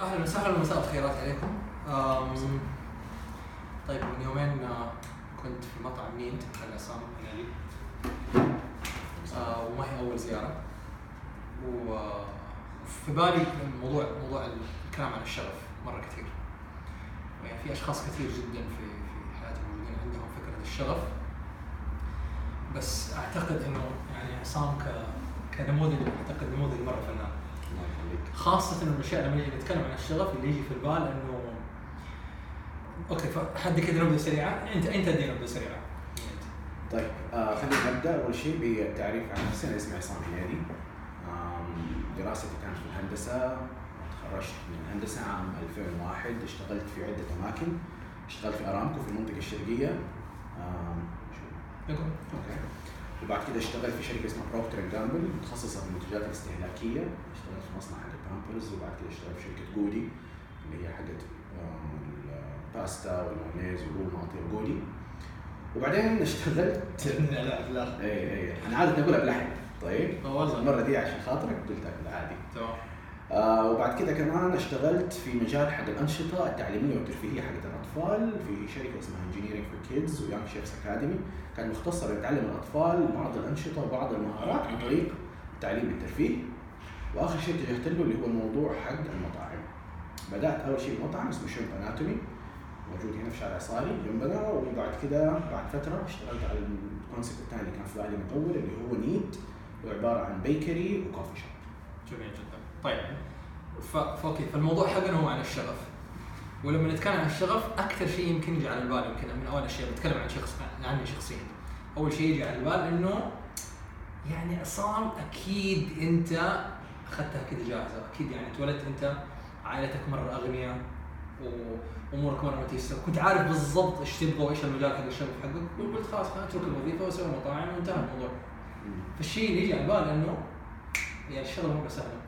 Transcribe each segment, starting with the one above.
أهلا وسهلا ومساء الخيرات عليكم. طيب من يومين آه، كنت في مطعم نينت على عصام هلالي. آه، وما هي أول زيارة. وفي بالي موضوع موضوع الكلام عن الشغف مرة كثير. يعني في أشخاص كثير جدا في في حياتهم موجودين عندهم فكرة الشغف. بس أعتقد إنه يعني عصام ك كنموذج أعتقد نموذج مرة فنان. خاصة انه الأشياء لما نيجي نتكلم عن الشغف اللي يجي في البال إنه OK فحد كذا نبذة سريعة؟ أنت أنت ادي نبذة سريعة. طيب آه خلينا نبدأ. أول شيء بالتعريف عن نفسي أنا اسمي عصام آم، دراستي كانت في الهندسة. تخرجت من الهندسة عام 2001 اشتغلت في عدة أماكن. اشتغلت في أرامكو في شو؟ يقول OK. وبعد كده اشتغلت في شركة اسمها Procter and Gamble متخصصة في المنتجات الاستهلاكيه اشتغلت في مصنع حق بامبرز وبعد كده اشتغلت في شركة جودي اللي هي حقت الباستا والمايونيز والمعطي جودي وبعدين اشتغلت لا لا اي اي أنا عادة نقولها بلحن طيب؟ والله. المرة دي عشان خاطرك قلتها بالعادي تمام. آه وبعد كده كمان اشتغلت في مجال حق الأنشطة التعليمية والترفيهية حقت الأطفال في شركة اسمها Engineering for Kids و Young Chefs Academy كان مختصر يتعلم الأطفال بعض الأنشطة وبعض المهارات عن طريق التعليم الترفيه وآخر شيء اتجهت له اللي هو الموضوع حق المطاعم. بدأت أول شيء مطعم اسمه Shrimp Anatomy موجود هنا في شارع صاري جنبنا. وبعد كده بعد فترة اشتغلت على ال concept الثاني اللي كان في بالي من اللي هو Knead وعبارة عن bakery و coffee shop طيب. ف... ف okay فالموضوع حقنا هو عن الشغف. ولما نتكلم عن الشغف أكثر شيء يمكن يجي على البال يمكن من أول الاشياء بتكلم عن شخص عني شخصيا. أول شيء يجي على البال إنه يعني عصام أكيد أنت أخذتها كذا جاهزة. أكيد يعني اتولدت أنت عائلتك مرة أغنياء وأمورك مرة متيسرة. كنت عارف بالضبط إيش تبغى وإيش المجال حق الشغف حقك وقلت خلاص نترك الوظيفة واسوي مطاعم وانتهى الموضوع. فالشيء اللي يجي على البال إنه يعني الشغله مره سهله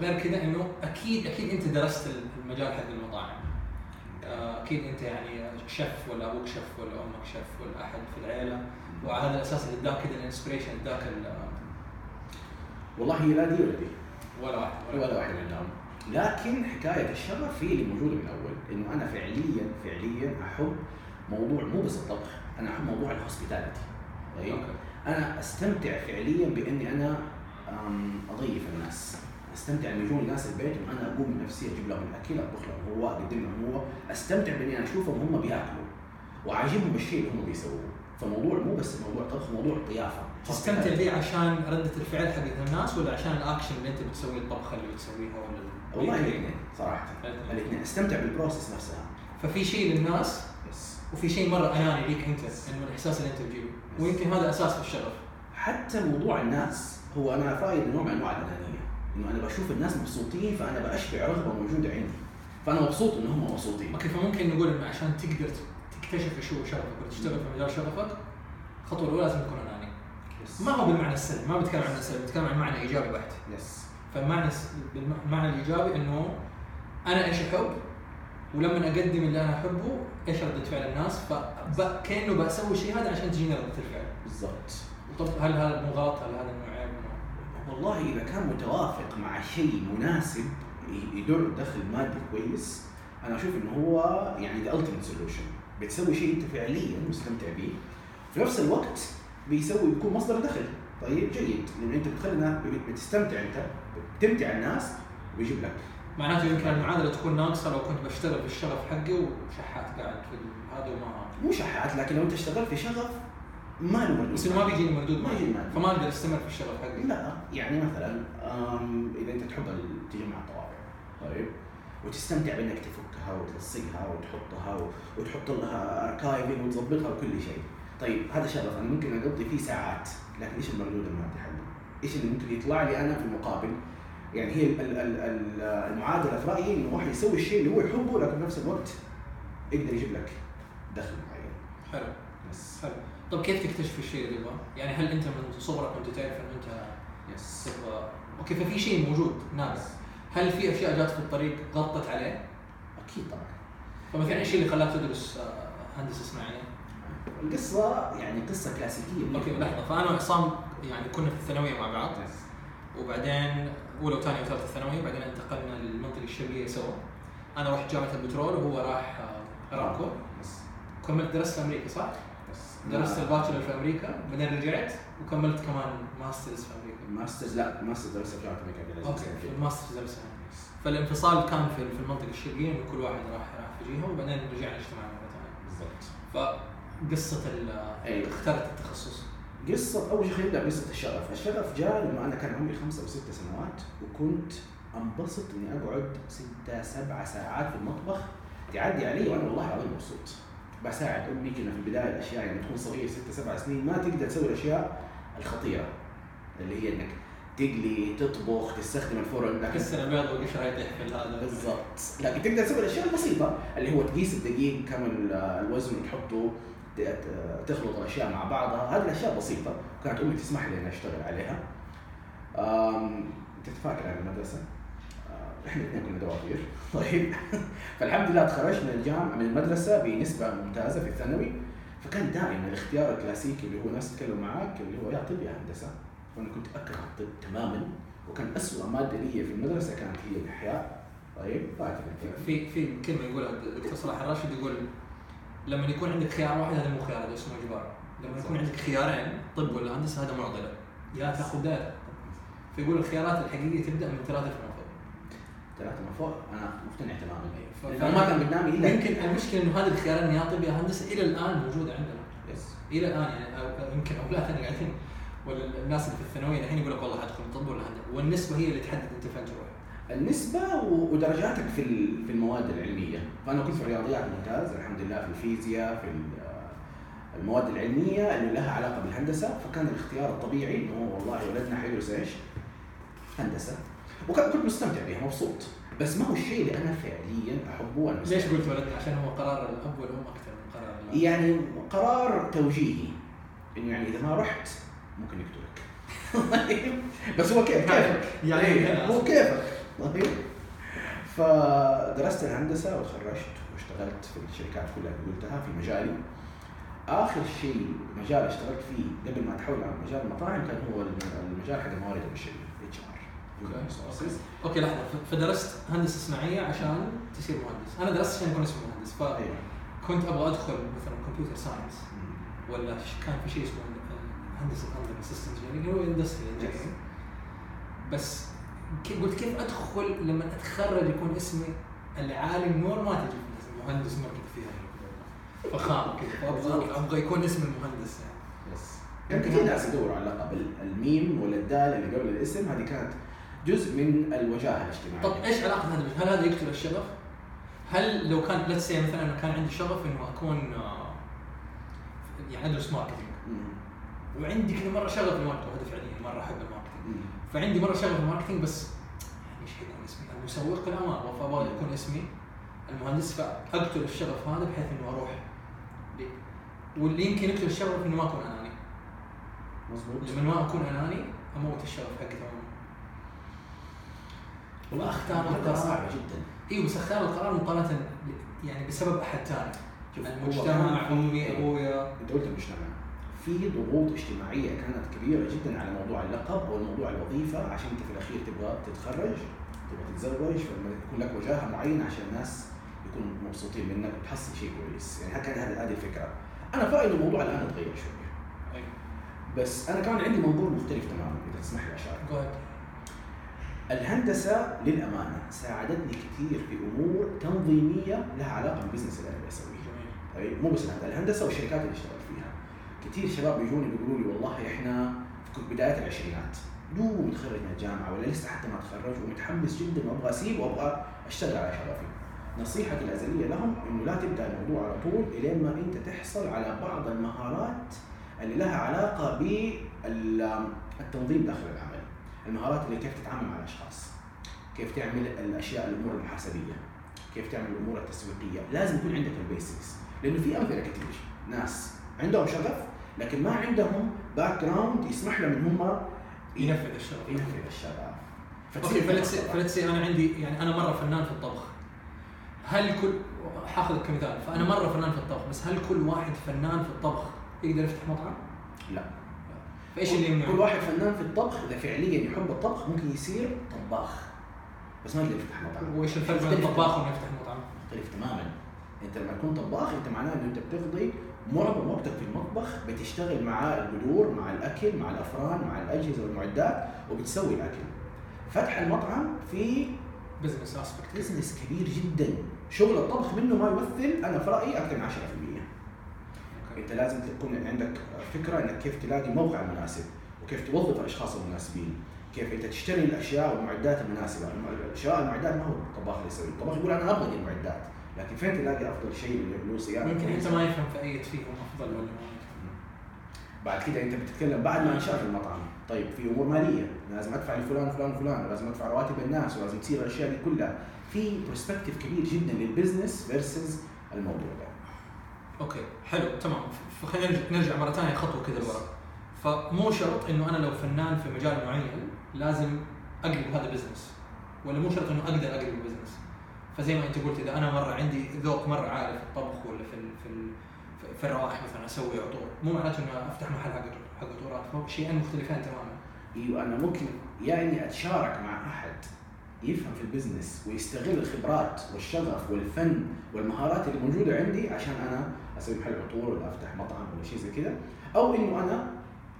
غير كذا إنه أكيد أكيد أنت درست المجال حق المطاعم. آه، أكيد أنت يعني شيف ولا أبوك شيف ولا أمك شيف ولا أحد في العيلة. وعلى هذا الأساس اللي اداك كذا ال inspiration اداك ال- والله هي لا دي. ولا دي ولا واحد. ولا واحدة منهم. لكن حكاية الشغف هي اللي موجودة من أول إنه أنا فعليا فعليا أحب موضوع مو بس الطبخ أنا أحب موضوع ال hospitality طيب okay. أنا أستمتع فعليا بإني أنا أضيف الناس. أستمتع ان يجون الناس البيت وأنا أقوم بنفسي أجيب لهم الأكل أطبخ لهم هو أقدم لهم هو. أستمتع بإني أشوفهم هم بيأكلوا وعاجبهم الشيء اللي هم بيسووه. فموضوع مو بس موضوع طبخ موضوع ضيافه تستمتع فيه عشان ردة الفعل حق الناس ولا عشان الأكشن اللي أنت بتسويه الطبخة اللي بتسويها ولا ال- والله الاثنين صراحة. الاثنين. الاثنين. أستمتع بال process نفسها. ففي شيء للناس بس. وفي شيء مرة أناني ليك أنت انه الاحساس اللي أنت تجيبه. ويمكن هذا أساس في الشغف. حتى موضوع الناس هو أنا في رايي نوع من أنواع الأنانية. إنه أنا بشوف الناس مبسوطين فأنا بأشبع رغبه موجوده عندي. فأنا مبسوط إن هم مبسوطين. okay فممكن نقول انه عشان تقدر تكتشف إيش هو شغفك وتشتغل في مجال شغفك الخطوة الأولى لازم تكون أناني. yes. ما هو بالمعنى السلبي ما بتكلم عن السلبي بتكلم عن معنى إيجابي بحت yes فالمعنى الس- بالم- المعنى الإيجابي إنه أنا إيش أحب؟ ولما أقدم اللي أنا أحبه إيش رده فعل الناس؟ فكانه بسوي الشيء هذا عشان تجيني رده الفعل بالضبط. طب هل هذا مو غلط هل هذا والله إذا كان متوافق مع شيء مناسب يدر دخل مادي كويس أنا أشوف إنه هو يعني the ultimate solution بتسوي شيء أنت فعليا مستمتع به. في نفس الوقت بيسوي بيكون مصدر دخل. طيب جيد. لأن أنت بتخلي الناس بتستمتع أنت بتمتع الناس وبيجيب لك. معناته يمكن المعادلة تكون ناقصة لو كنت بشتغل في الشغف حقي وشحات قاعد في هذا وما مو شحات لكن لو أنت اشتغلت في شغف ما له مردود بس ما بيجيني مردود ما معي يجي معي. فما أقدر استمر في الشغف حقي لا يعني مثلا إذا أنت تحب تجمع الطوابع طيب وتستمتع بإنك تفكها وتلصقها وتحطها وتحط لها اركايفنج وتظبطها وكل شيء. طيب هذا شغف أنا ممكن أقضي فيه ساعات لكن إيش المردود المادي حقه؟ إيش اللي ممكن يطلع لي أنا في المقابل؟ يعني هي ال- ال- ال- ال- المعادلة في رأيي إنه الواحد يسوي الشيء اللي هو يحبه لكن في نفس الوقت يقدر يجيب لك دخل معين. حلو. بس. حلو. طب كيف تكتشف الشيء اللي تبغاه؟ يعني هل أنت من صغرك كنت تعرف انه أنت yes تبغى okay ففي شيء موجود ناقص هل في أشياء جات في الطريق غطت عليه؟ أكيد طبعا فمثلا إيش اللي خلاك تدرس آه، هندسة صناعية؟ القصة يعني قصة كلاسيكية okay لحظة فأنا وعصام يعني كنا في الثانوية مع بعض yes. وبعدين أولى وثانية وثالثة ثانوي بعدين انتقلنا للمنطقة الشرقية سوا أنا رحت جامعة البترول وهو راح آه، ارامكو كملت درست في أمريكا صح؟ درست ال bachelor في أمريكا بعدين رجعت وكملت كمان masters في أمريكا masters لا masters درست في أمريكا okay. ال masters درست. فالانفصال كان في في المنطقة الشرقية إنه كل واحد راح راح في جهة وبعدين رجعنا اجتماعنا مرة ثانية بالضبط فقصه ال- أيوة. اخترت التخصص قصة أول شيء خلينا نبدأ بقصة الشغف، الشغف جاء لما أنا كان عمري خمسة أو ستة سنوات وكنت أنبسط إني أقعد ستة سبعة ساعات في المطبخ تعدي علي وأنا والله العظيم مبسوط. بساعد أمي كنا في البداية الأشياء يعني تكون صغير ستة سبع سنين ما تقدر تسوي الأشياء الخطيرة اللي هي إنك تقلي تطبخ تستخدم الفرن لكن كسر البيض وقشرة يطيح في هذا بالضبط. لكن تقدر تسوي الأشياء البسيطة اللي هو تقيس الدقيق كم ال- الوزن وتحطه تخلط الأشياء مع بعضها. هذه الأشياء بسيطة كانت أمي تسمح لي إني أشتغل عليها. أم، أنت تفاكر عن المدرسة؟ آه، إحنا الاثنين كنا دوافير. طيب. فالحمد لله تخرجت من الجامعة من المدرسة بنسبة ممتازة في الثانوي. فكان دائما الاختيار الكلاسيكي اللي هو ناس تتكلم معاك اللي هو يا طب يا هندسة. وأنا كنت أكره الطب تماما. وكان اسوء مادة لي في المدرسة كانت هي الإحياء. طيب. في في كلمة يقولها الدكتور صلاح الراشد يقول لما يكون عندك خيار واحد هذا مو خيار هذا اسمه إجبار. لما يكون عندك خيارين طب ولا هندسة هذا معضلة. يا تأخذ ده فيقول الخيارات الحقيقية تبدأ من ثلاثة ثلاثة من فوق. أنا مقتنع تماما لو ما كان قدامي الا يمكن المشكلة إنه هذه الخيارات اني طب يا هندسه إلى الآن موجودة عندنا. يس إلى الآن يعني أو يمكن اولادنا قاعدين ولا الناس اللي في الثانوية الحين يقول لك والله حتكون طب ولا هندسه والنسبة هي اللي تحدد أنت فين تروح. النسبة ودرجاتك في في المواد العلمية، فأنا كنت في الرياضيات ممتاز الحمد لله في الفيزياء في المواد العلمية اللي لها علاقة بالهندسة، فكان الاختيار الطبيعي إنه والله ولدنا حيدرس إيش؟ هندسة، وكنت مستمتع بها مبسوط، بس ما هو الشيء اللي أنا فعليا أحبه وأنا ليش. قلت ولدنا عشان هو قرار الأب والام أكثر من قرار الأب؟ يعني قرار توجيهي. إنه يعني إذا ما رحت ممكن يقتلك. بس هو كيف؟ كيفك؟ يعني إيه، هو كيفك؟ طيب. فدرست الهندسة وتخرجت واشتغلت في الشركات كلها اللي قلتها في مجالي. آخر شيء مجال اشتغلت فيه قبل ما أتحول على مجال المطاعم كان هو الم- المجال حق الموارد البشرية. okay لحظة. فدرست هندسة صناعية عشان تصير مهندس. أنا درست عشان أكون اسمي مهندس. فكنت أبغى أدخل مثلا computer science ولا كان في شيء اسمه هندسه انظمه systems engineering هو industrial engineering بس قلت كيف أدخل لما أتخرج يكون اسمي العالم نور ما تجي في مهندس ما كنت فيها. فخام كذا. فابغى أبغى يكون اسم المهندس يعني. yes كان كثير ناس يدوروا على لقب ال- الميم ولا الدال اللي قبل الاسم؟ هذه كانت جزء من الوجاهة الاجتماعية. طب إيش علاقة هذا؟ هل هذا يقتل الشغف؟ هل لو كان let's say مثلا كان عندي شغف إنه أكون آه، يعني أدرس marketing. وعندي كذا مرة شغف ال marketing وهذا فعليا مرة أحب ال marketing. فعندي مرة شغف ال marketing بس يعني إيش حيكون اسمي؟ المسوق لا ما أبغى فابغى يكون اسمي المهندس. فأقتل الشغف هذا بحيث إنه أروح واللي يمكن يقتل الشغف إنه ما أكون أناني. مظبوط. لما ما أكون أناني أموت الشغف حقي تماما. والله اختار القرار. صعبه جدا. أيوه بس أختار القرار مقارنة يعني بسبب أحد ثاني. المجتمع في- أمي أبويا. أنت قلت المجتمع. في ضغوط اجتماعية كانت كبيرة جدا على موضوع اللقب أو موضوع الوظيفة عشان أنت في الأخير تبغى تتخرج تبغى تتزوج فلما يكون لك وجاهة معينة عشان الناس يكونوا مبسوطين منك وتحصل شيء كويس. يعني كان هذه هذه الفكرة. أنا في رأيي إنه الموضوع الآن تغير شوية أيوه. بس أنا كان عندي منظور مختلف تماما إذا تسمح لي أشارك. الهندسة للأمانة ساعدتني كثير في أمور تنظيمية لها علاقة بالبزنس اللي أنا بسويه طيب مو بس الهندسة الهندسة والشركات اللي اشتغلت فيها. كثير شباب يجوني بيقولوا لي والله إحنا في بداية العشرينات. دوب متخرج من الجامعة ولا لسه حتى ما تخرج ومتحمس جدا وأبغى أسيب وأبغى أشتغل على شغفي. نصيحتي الأزلية لهم إنه لا تبدأ الموضوع على طول إلين ما أنت تحصل على بعض المهارات اللي لها علاقة بالتنظيم داخل العمل. المهارات اللي كيف تتعامل مع الأشخاص. كيف تعمل الأشياء الأمور المحاسبية. كيف تعمل الأمور التسويقية. لازم يكون عندك ال basics. لأنه في أمثلة كثير ناس عندهم شغف لكن ما عندهم background يسمح لهم إن هم ينفذ الشغف. ينفذ الشغف. okay ف let's ف let's أنا عندي يعني أنا مرة فنان في الطبخ. هل كل حاخذ كمثال. فأنا مرة فنان في الطبخ بس هل كل واحد فنان في الطبخ يقدر يفتح مطعم؟ لا. فايش اللي كل يمنعه؟ واحد فنان في الطبخ إذا فعليا يحب الطبخ ممكن يصير طباخ. بس ما يقدر يفتح مطعم. وإيش الفرق بين الطباخ وإنه يفتح مطعم؟ مختلف تماما. أنت لما تكون طباخ أنت معناه إنه أنت بتقضي معظم وقتك في المطبخ بتشتغل مع البذور مع الأكل مع الأفران مع الأجهزة والمعدات وبتسوي الأكل. فتح المطعم في business aspect business كبير جدا. شغل الطبخ منه ما يمثل أنا في رأيي أكثر من 10% انت لازم تكون عندك فكرة انك كيف تلاقي موقع مناسب وكيف توظف الأشخاص المناسبين كيف انت تشتري الأشياء والمعدات المناسبة. الأشياء المعدات ما هو الطباخ اللي يسوي. الطباخ يقول أنا أبغى دي المعدات لكن فين تلاقي أفضل شيء اللي له صيانه يمكن أنت؟ ما يفهم في أي فيهم أفضل ولا. بعد كده أنت بتتكلم بعد ما انشات المطعم. طيب في أمور مالية. لازم أدفع لفلان وفلان وفلان ولازم أدفع رواتب الناس ولازم تصير الأشياء دي كلها. في perspective كبير جدا لل business versus الموضوع ده. okay حلو تمام. فخلينا نرجع, مرة ثانية خطوة كذا لورا. فمو شرط إنه أنا لو فنان في مجال معين لازم أقلب هذا business ولا مو شرط إنه أقدر أقلب business فزي ما أنت قلت إذا أنا مرة عندي ذوق مرة عالي في الطبخ ولا في ال في ال في- الروائح مثلا أسوي عطور مو معناته إنه أفتح محل حق حق عطورات. شيئين مختلفين تماما. أيوه أنا ممكن يعني أتشارك مع أحد يفهم في ال business ويستغل الخبرات والشغف والفن والمهارات اللي موجودة عندي عشان أنا أسوي محل عطور ولا أفتح مطعم ولا شيء زي كذا أو إنه أنا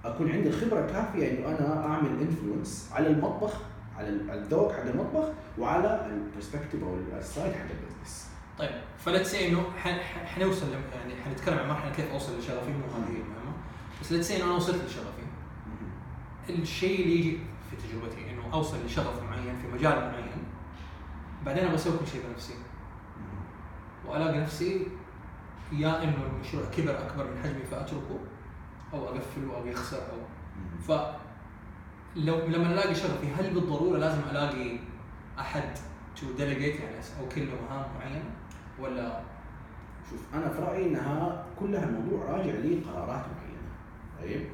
أكون عندي الخبره الكافيه إنه أنا أعمل influence على المطبخ على ال- الذوق حق المطبخ وعلى ال perspective أو ال side حق ال business طيب ف let's see إنه حنوصل يعني حنتكلم عن مرحلة كيف أوصل لشغفي مو هذه المهمة. بس let's see إنه أنا وصلت لشغفي الشيء اللي يجي في تجربتي إنه أوصل لشغف معين في مجال معين بعدين أبغى أسوي كل شيء بنفسي. وألاقي نفسي يا انه المشروع كبر أكبر من حجمي فأتركه أو أقفله أو يخسر أو ف لو لما ألاقي شغفي هل بالضرورة لازم ألاقي أحد to delegate يعني اوكل له مهام معينة؟ ولا شوف أنا في رأيي إنها كلها الموضوع راجع لقرارات معينة. طيب؟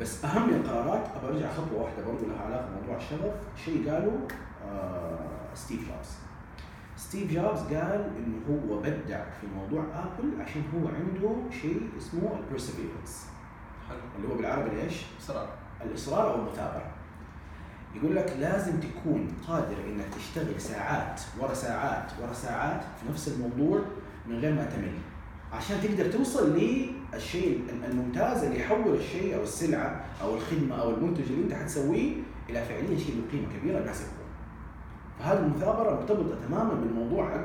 بس أهم القرارات ابى أرجع خطوة واحدة برضه لها علاقة بموضوع الشغف. شيء قاله آه ستيف جوبز. ستيف جوبز قال إنه هو بدع في موضوع آبل عشان هو عنده شيء اسمه ال perseverance حلو. اللي هو بالعربي إيش؟ إصرار. الإصرار أو المثابرة. يقول لك لازم تكون قادر إنك تشتغل ساعات ورا ساعات ورا ساعات في نفس الموضوع من غير ما تمل. عشان تقدر توصل للشيء الممتاز اللي يحول الشيء أو السلعة أو الخدمة أو المنتج اللي أنت حتسويه إلى فعليا شيء له قيمة كبيرة. الناس. فهذه المثابرة مرتبطة تماما بالموضوع حق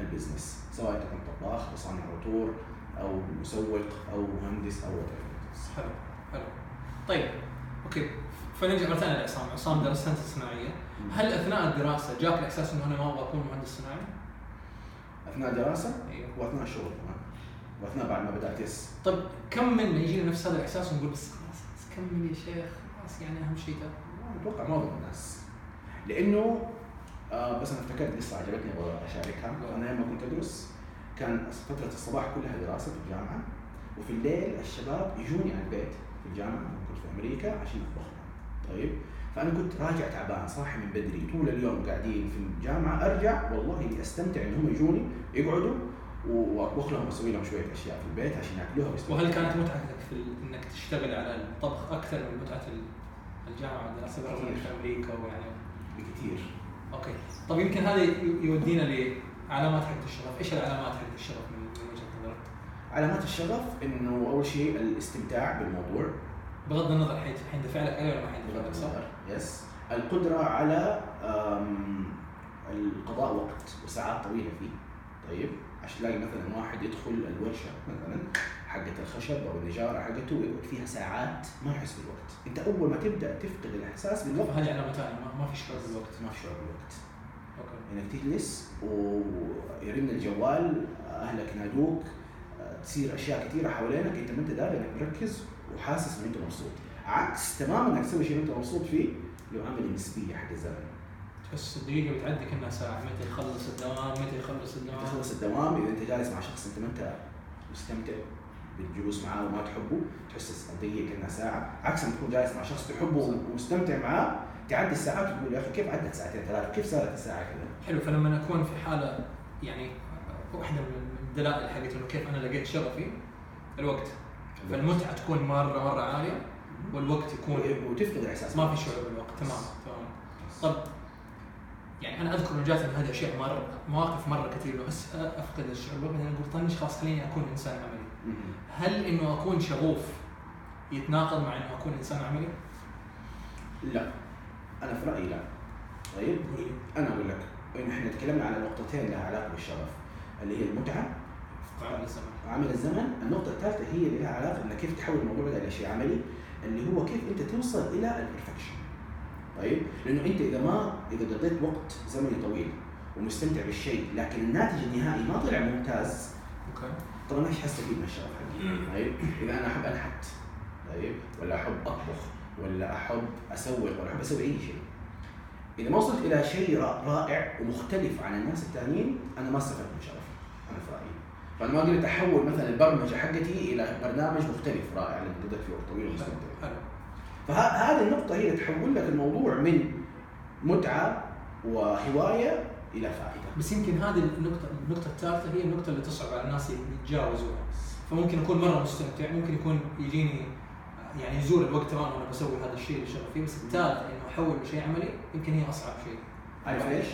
البزنس سواء كنت طباخ أو صانع عطور أو مسوق أو مهندس أو whatever. حلو حلو. طيب okay. فنرجع مرة ثانية لعصام عصام درس هندسه صناعيه هل أثناء الدراسة جاك الأحساس إنه أنا ما أبغى أكون مهندس صناعي؟ أثناء دراسه أيوه. وأثناء الشغل كمان. وأثناء بعد ما بدأت yes طيب كم منا يجينا نفس هذا الإحساس ونقول بس خلاص كمل يا شيخ؟ خلاص يعني أهم شيء ده. أتوقع معظم الناس. لأنه آه بس أنا افتكرت قصة عجبتني أبغى أشاركها. أنا لما كنت أدرس كان فترة الصباح كلها دراسة في الجامعة وفي الليل الشباب يجوني على البيت في الجامعة لما كنت في أمريكا عشان أطبخ طيب؟ فأنا كنت راجع تعبان صاحي من بدري طول اليوم قاعدين في الجامعة أرجع والله أستمتع إن هم يجوني يقعدوا وأطبخ لهم وأسوي لهم شوية أشياء في البيت عشان يأكلوها ويستمتعوا. وهل كانت متعتك في إنك تشتغل على الطبخ أكثر من متعة ال- الجامعة والدراسة في أمريكا ويعني بكثير okay. طب يمكن هذا يودينا لعلامات حقت الشغف، إيش العلامات حقت الشغف من وجهة نظرك؟ علامات الشغف إنه أول شيء الاستمتاع بالموضوع. بغض النظر حي- حيندفع لك عليه ولا ما حيندفع لك صح؟ yes القدرة على القضاء وقت وساعات طويلة فيه. طيب. عشان تلاقي مثلا واحد يدخل الورشة مثلا. حقة الخشب أو النجارة حقته ويقعد فيها ساعات ما يحس بالوقت. أنت أول ما تبدأ تفقد الإحساس بالوقت. فهذه علامة ثانية ما, في شعور بالوقت. ما في شعور بالوقت. okay. إنك تجلس ويرن الجوال أهلك ينادوك تصير أشياء كثيرة حوالينك أنت ما أنت داري إنك مركز وحاسس ان أنت مبسوط. عكس تماما إنك تسوي شيء أنت مبسوط فيه هو عامل النسبية حق الزمن. تحس الدقيقه بتعدي كأنها ساعة متى يخلص الدوام متى يخلص الدوام. تخلص الدوام إذا أنت جالس مع شخص أنت ما أنت مستمتع. بالجلوس معاه وما تحبه تحس الدقيقه كأنها ساعة. عكس لما تكون جالس مع شخص تحبه ومستمتع معاه تعدي الساعات وتقول يا أخي كيف عدت ساعتين ثلاثة؟ كيف صارت الساعة كذا؟ حلو فلما اكون في حالة يعني واحدة من الدلائل حقت إنه كيف أنا لقيت شغفي الوقت. فالمتعة تكون مرة مرة عالية والوقت يكون وتفقد الاحساس ما في شعور بالوقت. تمام تمام. طب يعني أنا أذكر إنه جاتني هذه أشياء مرة مواقف مرة كثير انه أفقد الشعور. بالوقت أنا أقول طنش خلاص خليني أكون إنسان عملي. هل إنه أكون شغوف يتناقض مع إنه أكون إنسان عملي؟ لا. أنا في رأيي لا. طيب؟ أنا أقول لك إحنا تكلمنا على نقطتين لها علاقة بالشغف اللي هي المتعة. عمل الزمن. عامل الزمن. النقطة الثالثة هي اللي لها علاقة إنك كيف تحول الموضوع ده إلى شيء عملي اللي هو كيف أنت توصل إلى البرفكشن طيب؟ لأنه أنت إذا ما إذا قضيت وقت زمني طويل ومستمتع بالشيء لكن الناتج النهائي ما طلع ممتاز أوكي. طب أنا إيش حستفيد من الشغف حقي؟ طيب إذا أنا أحب انحت طيب ولا أحب أطبخ ولا أحب اسوق ولا أحب أسوي أي شيء. إذا ما وصلت إلى شيء را- رائع ومختلف عن الناس الثانيين أنا ما استفدت من شغفي. أنا في رايي فأنا ما قدرت أحول مثلا البرمجة حقتي إلى برنامج مختلف رائع لأن قضيت فيه وقت طويل فهذه النقطة هي اللي تحول لك الموضوع من متعة وهواية إلى فائدة. بس يمكن هذه النقطة النقطة الثالثة هي النقطة اللي تصعب على الناس يتجاوزوها فممكن اكون مرة مستمتع ممكن يكون يجيني يعني يزور الوقت تمام وأنا بسوي هذا الشيء اللي شغال فيه بس الثالثة إنه أحول لشيء عملي يمكن هي أصعب شيء. عارف ليش؟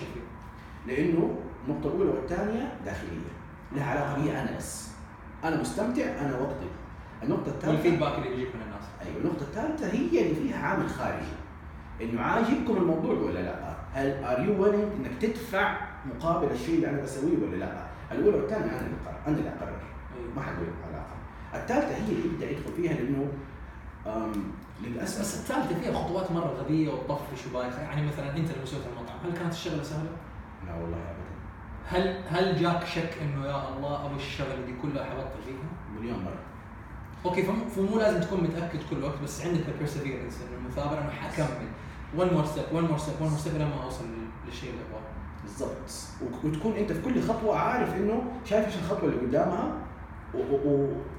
لأنه النقطة الأولى والثانية داخلية. لها علاقة بي أنا بس. أنا مستمتع أنا وقتي. النقطة الثالثه والفيدباك اللي بيجيك من الناس. أيوه النقطة الثالثة هي اللي فيها عامل خارجي. إنه عاجبكم الموضوع ولا لا؟ هل are you willing إنك تدفع مقابل الشيء اللي أنا بسويه ولا لا؟ الأولى والثانية أنا اللي أقرر أنا اللي أقرر ما حد له علاقة. الثالثة هي اللي يبدأ يدخل فيها لأنه للأسف بس الثالثة فيها خطوات مرة غبية وتطفش وبايخة يعني مثلا أنت لما سويت المطعم هل كانت الشغلة سهلة؟ لا والله ابدا هل هل جاك شك إنه يا الله أبغى الشغلة دي كلها حبطل فيها؟ مليون مرة okay فمو لازم تكون متأكد كل وقت بس عندك ال perseverance إنه المثابرة إنه حكمل one more step one more step one more step لما أوصل للشيء اللي أبغاه. بالضبط. وتكون أنت في كل خطوة عارف إنه شايف إيش الخطوة اللي قدامها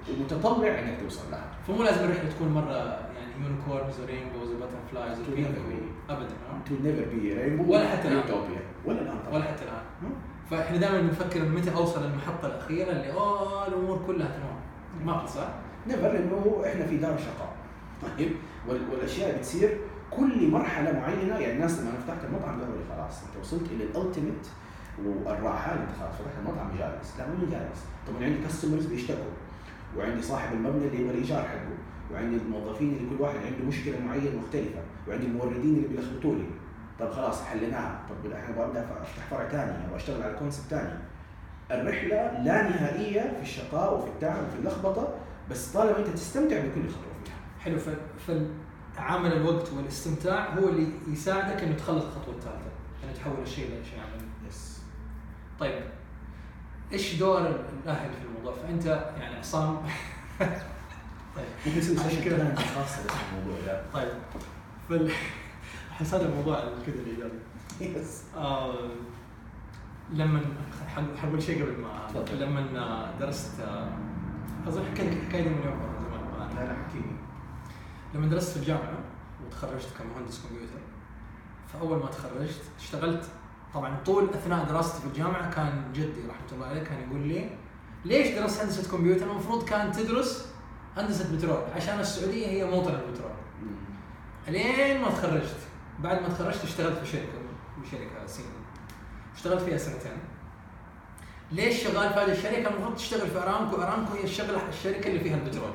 ومتطلع إنك توصل لها. فمو لازم الرحلة تكون مرة يعني unicorns و rainbows و butterflies To never be. ابدا to never be rainbow ولا حتى utopia. ولا الآن طبعا. ولا حتى الآن. فإحنا دائما بنفكر انه متى أوصل للمحطة الأخيرة اللي اوه الأمور كلها تمام. ما في صح؟ never لأنه إحنا في دار شقاء طيب. وال- والأشياء اللي بتصير كل مرحلة معينة يعني الناس لما أنا فتحت المطعم قالوا لي خلاص أنت وصلت إلى ال ultimate والراحة أنت خلاص فتحت المطعم جالس لا ماني جالس طبعا عندي customers بيشتكوا وعندي صاحب المبنى اللي يبغى الإيجار حقه وعندي الموظفين اللي كل واحد عنده مشكلة معينة مختلفة وعندي الموردين اللي بيلخبطوا لي. طب خلاص حليناها. طب إحنا ببدأ أفتح فرع ثاني أبغى أشتغل على concept ثاني الرحلة لا نهائية في الشقاء وفي التعب وفي اللخبطة بس طالما أنت تستمتع بكل خطوة فيها. حلو ف- فعمل الوقت والاستمتاع هو اللي يساعدك إنه تخلص الخطوة الثالثة إنه تحول الشيء لشيء عملي. yes طيب إيش دور الأهل في الموضوع؟ فأنت يعني عصام. طيب ممكن نسوي session. ثاني خاصة الموضوع ده طيب فال احس هذا الموضوع كذا الايجابي yes آه لما ح- حقول شيء قبل ما. لما درست آه، أظن حكيت لك الحكاية دي مليون مره زمان. لا لا حكيني. لما درست في الجامعة وتخرجت كمهندس كمبيوتر فأول ما تخرجت اشتغلت. طبعا طول أثناء دراستي في الجامعة كان جدي رحمة الله عليه كان يقول لي ليش درست هندسة كمبيوتر؟ المفروض كان تدرس هندسة بترول عشان السعودية هي موطن البترول. لين ما تخرجت بعد ما تخرجت اشتغلت في شركة شركة صينيه اشتغلت فيها سنتين. ليش شغال في هذه الشركة؟ المفروض تشتغل في أرامكو. أرامكو هي الشغلة الشركة اللي فيها البترول.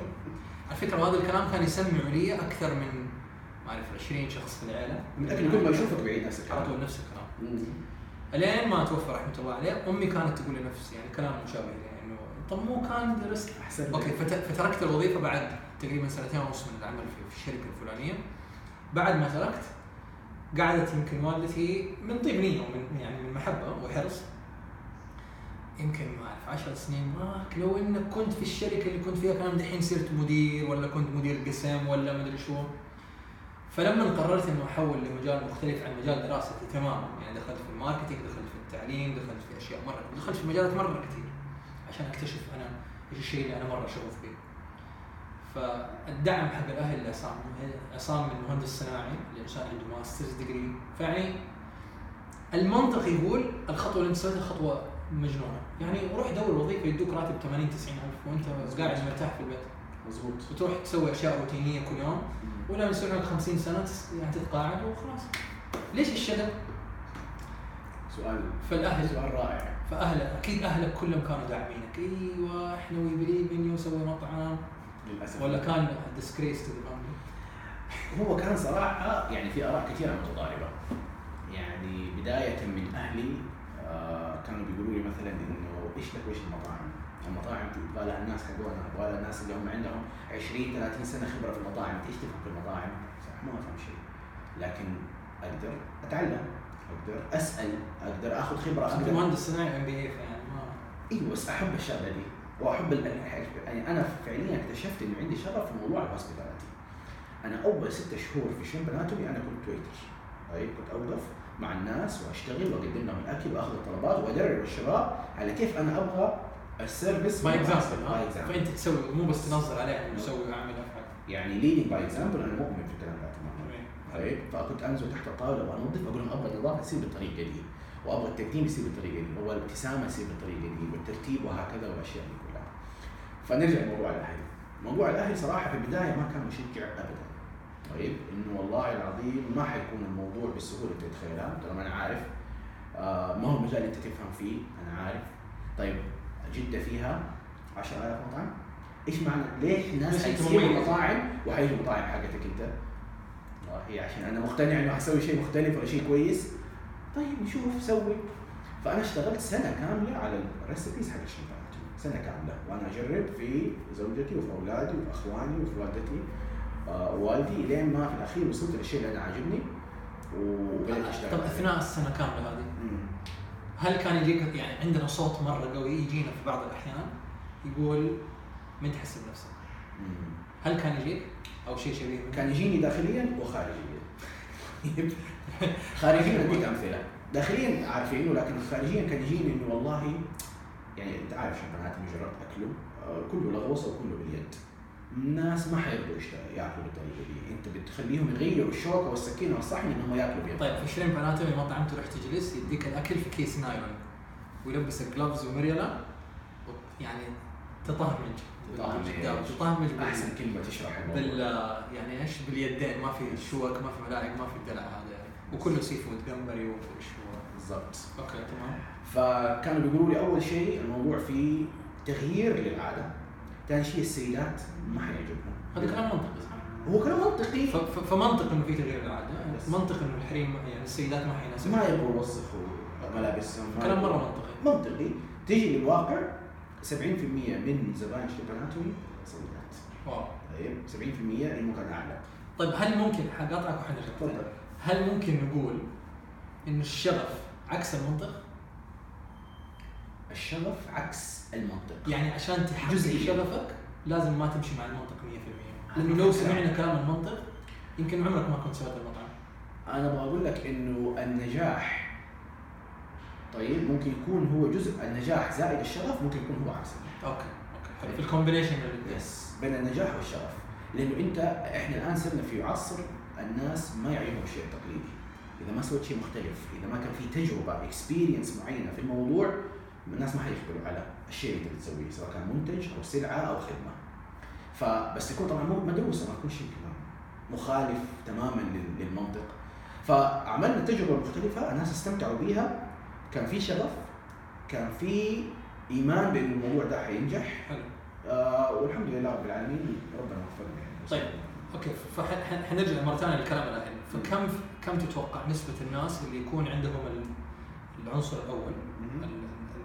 على فكرة وهذا الكلام كان يسمع لي أكثر من ما أعرف 20 شخص في العيلة. متاكد كل ما يشوفك بعيد نفس على الكلام طول نفس الكلام. إلين ما توفى رحمة الله عليه أمي كانت تقول لنفسي يعني كلام مشابه لي إنه طب مو كان درست أحسن okay فت- فتركت الوظيفة بعد تقريبا سنتين ونص من العمل في في الشركة الفلانية. بعد ما تركت قعدت يمكن والدتي من طيب نيه ومن يعني من محبة وحرص يمكن ما أعرف 10 سنين. ماك لو انك كنت في الشركة اللي كنت فيها كان دحين صرت مدير ولا كنت مدير قسم ولا مدري شو. فلما قررت إنه أحول لمجال مختلف عن مجال دراستي تماما يعني دخلت في ال marketing دخلت في التعليم دخلت في أشياء مرة دخلت في مجالات مرة كثير عشان أكتشف أنا إيش الشيء اللي أنا مرة شغوف فيه. فالدعم حق الأهل لعصام عصام من مهندس صناعي الانسان عنده masters degree. فيعني المنطق يقول الخطوة اللي أنت سويتها خطوة مجنونة. يعني روح دور وظيفه يدوك راتب 80 90 ألف وأنت قاعد مرتاح في البيت. مظبوط. وتروح تسوي أشياء روتينية كل يوم ولا يصير عمرك 50 سنة يعني تتقاعد وخلاص. ليش الشغف؟ سؤال. فالاهل سؤال رائع. فاهلك أكيد أهلك كلهم كانوا داعمينك. أيوه إحنا we believe in you سوي مطعم. للأسف. ولا كان discouraged you هو كان صراحة يعني في آراء كثيرة متضاربة. يعني بداية من أهلي آه كانوا بيقولوا لي مثلا إنه إيش لك وإيش المطاعم؟ المطاعم يبغى لها الناس حقونا يبغى لها الناس اللي هم عندهم 20 30 سنة خبرة في المطاعم، إيش تفهم في المطاعم؟ صح ما أفهم شيء. لكن أقدر أتعلم أقدر أسأل أقدر آخذ خبرة أنت أقدر مهندس صناعي MBA فيعني ما أيوه بس أحب الشغله دي وأحب ال- يعني أنا فعليا اكتشفت إنه عندي شغف في موضوع ال hospitality أنا أول ست شهور في Shrimp Anatomy أنا كنت waiter طيب كنت أوقف. مع الناس وأشتغل وأقدم لهم الأكل وأخذ الطلبات وأدرب الشباب على كيف أنا أبغى ال service by example by example فأنت تسوي مو بس تنظر عليه مسوي أعمل افعل يعني leading by example أنا مؤمن في الكلام ده تماما طيب فكنت أنزل تحت الطاولة وانظف أقول لهم أبغى النظافه تصير بالطريقة دي وأبغى التقديم يصير بالطريقة دي وابغى الابتسامة تصير بالطريقة دي والترتيب وهكذا والأشياء دي كلها. فنرجع لموضوع الأهل. موضوع الأهل صراحة في البداية ما كان مشجع ابدا. طيب إنه والله العظيم ما حيكون الموضوع بالسهولة اللي تتخيلها ترى أنا عارف. آه ما هو اللي أنت تفهم فيه أنا عارف. طيب جده فيها 10000 مطعم إيش معنى؟ ليش حيسيبوا مميز؟ المطاعم وحيجوا المطاعم حقتك أنت؟ والله عشان أنا مقتنع إنه حسوي شيء مختلف ولا شيء كويس. طيب نشوف سوي. فأنا اشتغلت سنة كاملة على ال recipes حق ال Shrimp Anatomy سنة كاملة. وأنا أجرب في زوجتي وفي أولادي وفي أخواني وفي والدتي. والدي لين ما في الأخير وصلت للشيء اللي أنا عاجبني وبدأت أشتغل طب. أثناء السنة كاملة هذه. هل كان يجيك يعني عندنا صوت مرة قوي يجينا في بعض الأحيان يقول من تحس بنفسك؟ هل كان يجيك أو شيء شبيه؟ كان يجيني داخليا وخارجيا خارجيا أديك أمثلة داخليا عارفينه لكن خارجيا كان يجيني إنه والله يعني أنت عارف شمبانات جربت أكله آه، كله لغوصه وكله باليد الناس ما حيرضوا ياكلوا بالطريقة دي. أنت بتخليهم يغيروا الشوكة والسكينة والصحن إنهم ياكلوا بيد طيب في شريمب Anatomy مطعم تروح تجلس يديك الأكل في كيس نايلون ويلبسك gloves ومريلا يعني تطهمج تطهمج. بال- أحسن كلمة تشرح بال الموضوع يعني إيش؟ باليدين. ما في شوك ما في ملاعق ما في الدلع هذا. وكله seafood جمبري هو بالضبط. okay تمام. فكانوا بيقولوا لي أول شيء الموضوع فيه تغيير للعاده ثاني شيء السيدات ما حيعجبهم. هذا كلام منطقي صح؟ هو كلام منطقي. فمنطق إنه في تغيير للعاده منطق إنه الحريم يعني السيدات ما حيناسبهم. ما يبغوا يوسخوا ملابسهم. كلام مرة منطقي. منطقي. تيجي للواقع 70% من زبائن شركه اناتومي سيدات. واو. طيب 70% الممكن أعلى. طيب هل ممكن حقاطعك وحنرجع هل ممكن نقول انه الشغف عكس المنطق؟ الشغف عكس المنطق. يعني عشان تحقق. شغفك لازم ما تمشي مع المنطق 100% لأنه لو. سمعنا كلام المنطق يمكن عمرك ما كنت سويت المطعم. أنا أبغى أقول لك إنه النجاح طيب ممكن يكون هو جزء النجاح زائد الشغف ممكن يكون هو عكس okay okay. حلو في ال combination yes بين النجاح والشغف. لأنه أنت إحنا الآن صرنا في عصر الناس ما يعجبهم الشيء التقليدي إذا ما سويت شيء مختلف إذا ما كان في تجربة experience معينة في الموضوع الناس ما حيقبلوا على الشيء اللي انت بتسويه سواء كان منتج أو سلعة أو خدمة. فبس يكون طبعا مو مدروسه ما تكون شيء كمان. مخالف تماما لل- للمنطق. فعملنا تجربة مختلفة الناس استمتعوا بيها. كان في شغف كان في إيمان بأن الموضوع ده حينجح. حلو. آه والحمد لله رب العالمين ربنا وفقنا يعني. طيب. أوكي. فحنرجع مرة ثانية للكلام الاهل فكم كم تتوقع نسبة الناس اللي يكون عندهم العنصر الأول.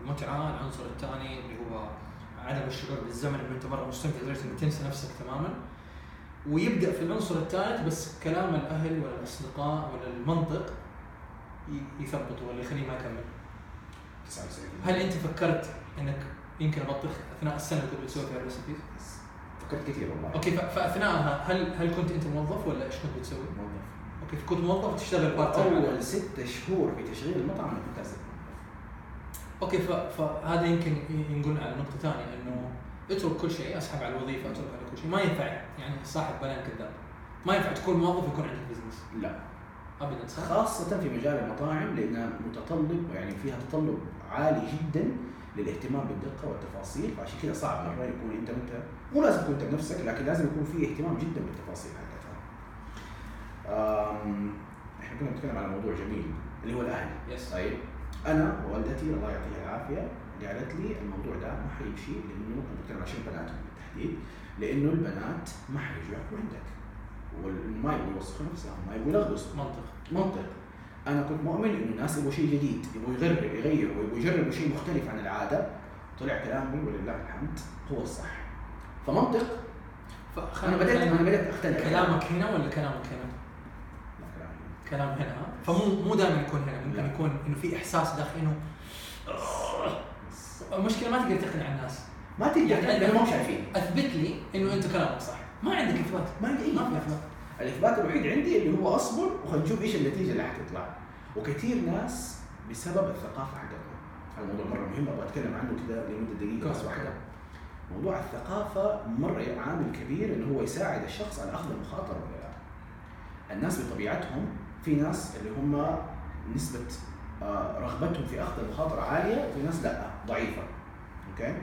المتعه العنصر الثاني اللي هو عدم الشعور بالزمن انه انت مره مستمتع لدرجه انك تنسى نفسك تماما ويبدأ في العنصر الثالث بس كلام الأهل ولا الأصدقاء ولا المنطق يثبطه ولا يخليه ما يكمل 99 هل أنت فكرت إنك يمكن ابطل أثناء السنة اللي كنت بتسوي فيها ال recipes؟ فكرت كثير والله okay فأثناءها هل هل كنت أنت موظف ولا إيش كنت بتسوي؟ موظف كنت موظف وتشتغل part time أول ست شهور في تشغيل المطعم أنا كنت okay فهذا يمكن ي- ينقلنا على نقطة ثانية إنه اترك كل شيء أسحب على الوظيفة أترك على كل شيء. ما ينفع يعني صاحب بالين كذاب. ما ينفع تكون موظف ويكون عندك business لا. ابدا صح؟ خاصة في مجال المطاعم لأنها متطلب يعني فيها تطلب عالي جدا للاهتمام بالدقة والتفاصيل فعشان كذا صعب مرة يكون أنت أنت مو لازم تكون أنت بنفسك لكن لازم يكون في اهتمام جدا بالتفاصيل. حقتها. إحنا كنا بنتكلم على موضوع جميل اللي هو الأهل. يس طيب أنا ووالدتي الله يعطيها العافية قالت لي الموضوع ده ما حيمشي لأنه أنا بتكلم عشان البنات بالتحديد لأنه البنات ما حيجوا ياكلوا عندك. وما يبغوا يوسخوا نفسهم ما يبغوا يلغوصوا. منطق. منطق. أنا كنت مؤمن إنه الناس يبغوا شيء جديد يبغوا يغيروا يغيروا ويبغوا يجربوا شيء مختلف عن العادة. طلع كلامي ولله الحمد هو الصح. فمنطق. أنا بدات أنا بدأت اقتنع كلامك هنا ولا كلامك هنا؟ كلام هنا؟ فمو مو دائما يكون هنا ممكن لا. يكون إنه في إحساس داخلي إنه المشكلة ما تقدر تقنع الناس. ما تقدر يعني ما هم شايفين أثبت لي إنه أنت كلامك صح. ما عندك إثبات. ما عندي أي ما في إثبات. إثبات. الإثبات الوحيد عندي اللي هو أصبر وخلينا نشوف إيش النتيجة اللي حتطلع. وكثير ناس بسبب الثقافة حقتنا هذا موضوع مرة مهم أبغى أتكلم عنه كذا لمدة دقيقة بس واحدة. موضوع الثقافة مرة عامل كبير إنه هو يساعد الشخص على أخذ المخاطرة ولا لا. الناس بطبيعتهم في ناس اللي هم نسبة آه، رغبتهم في أخذ المخاطرة عالية وفي ناس لأ ضعيفة. أوكي؟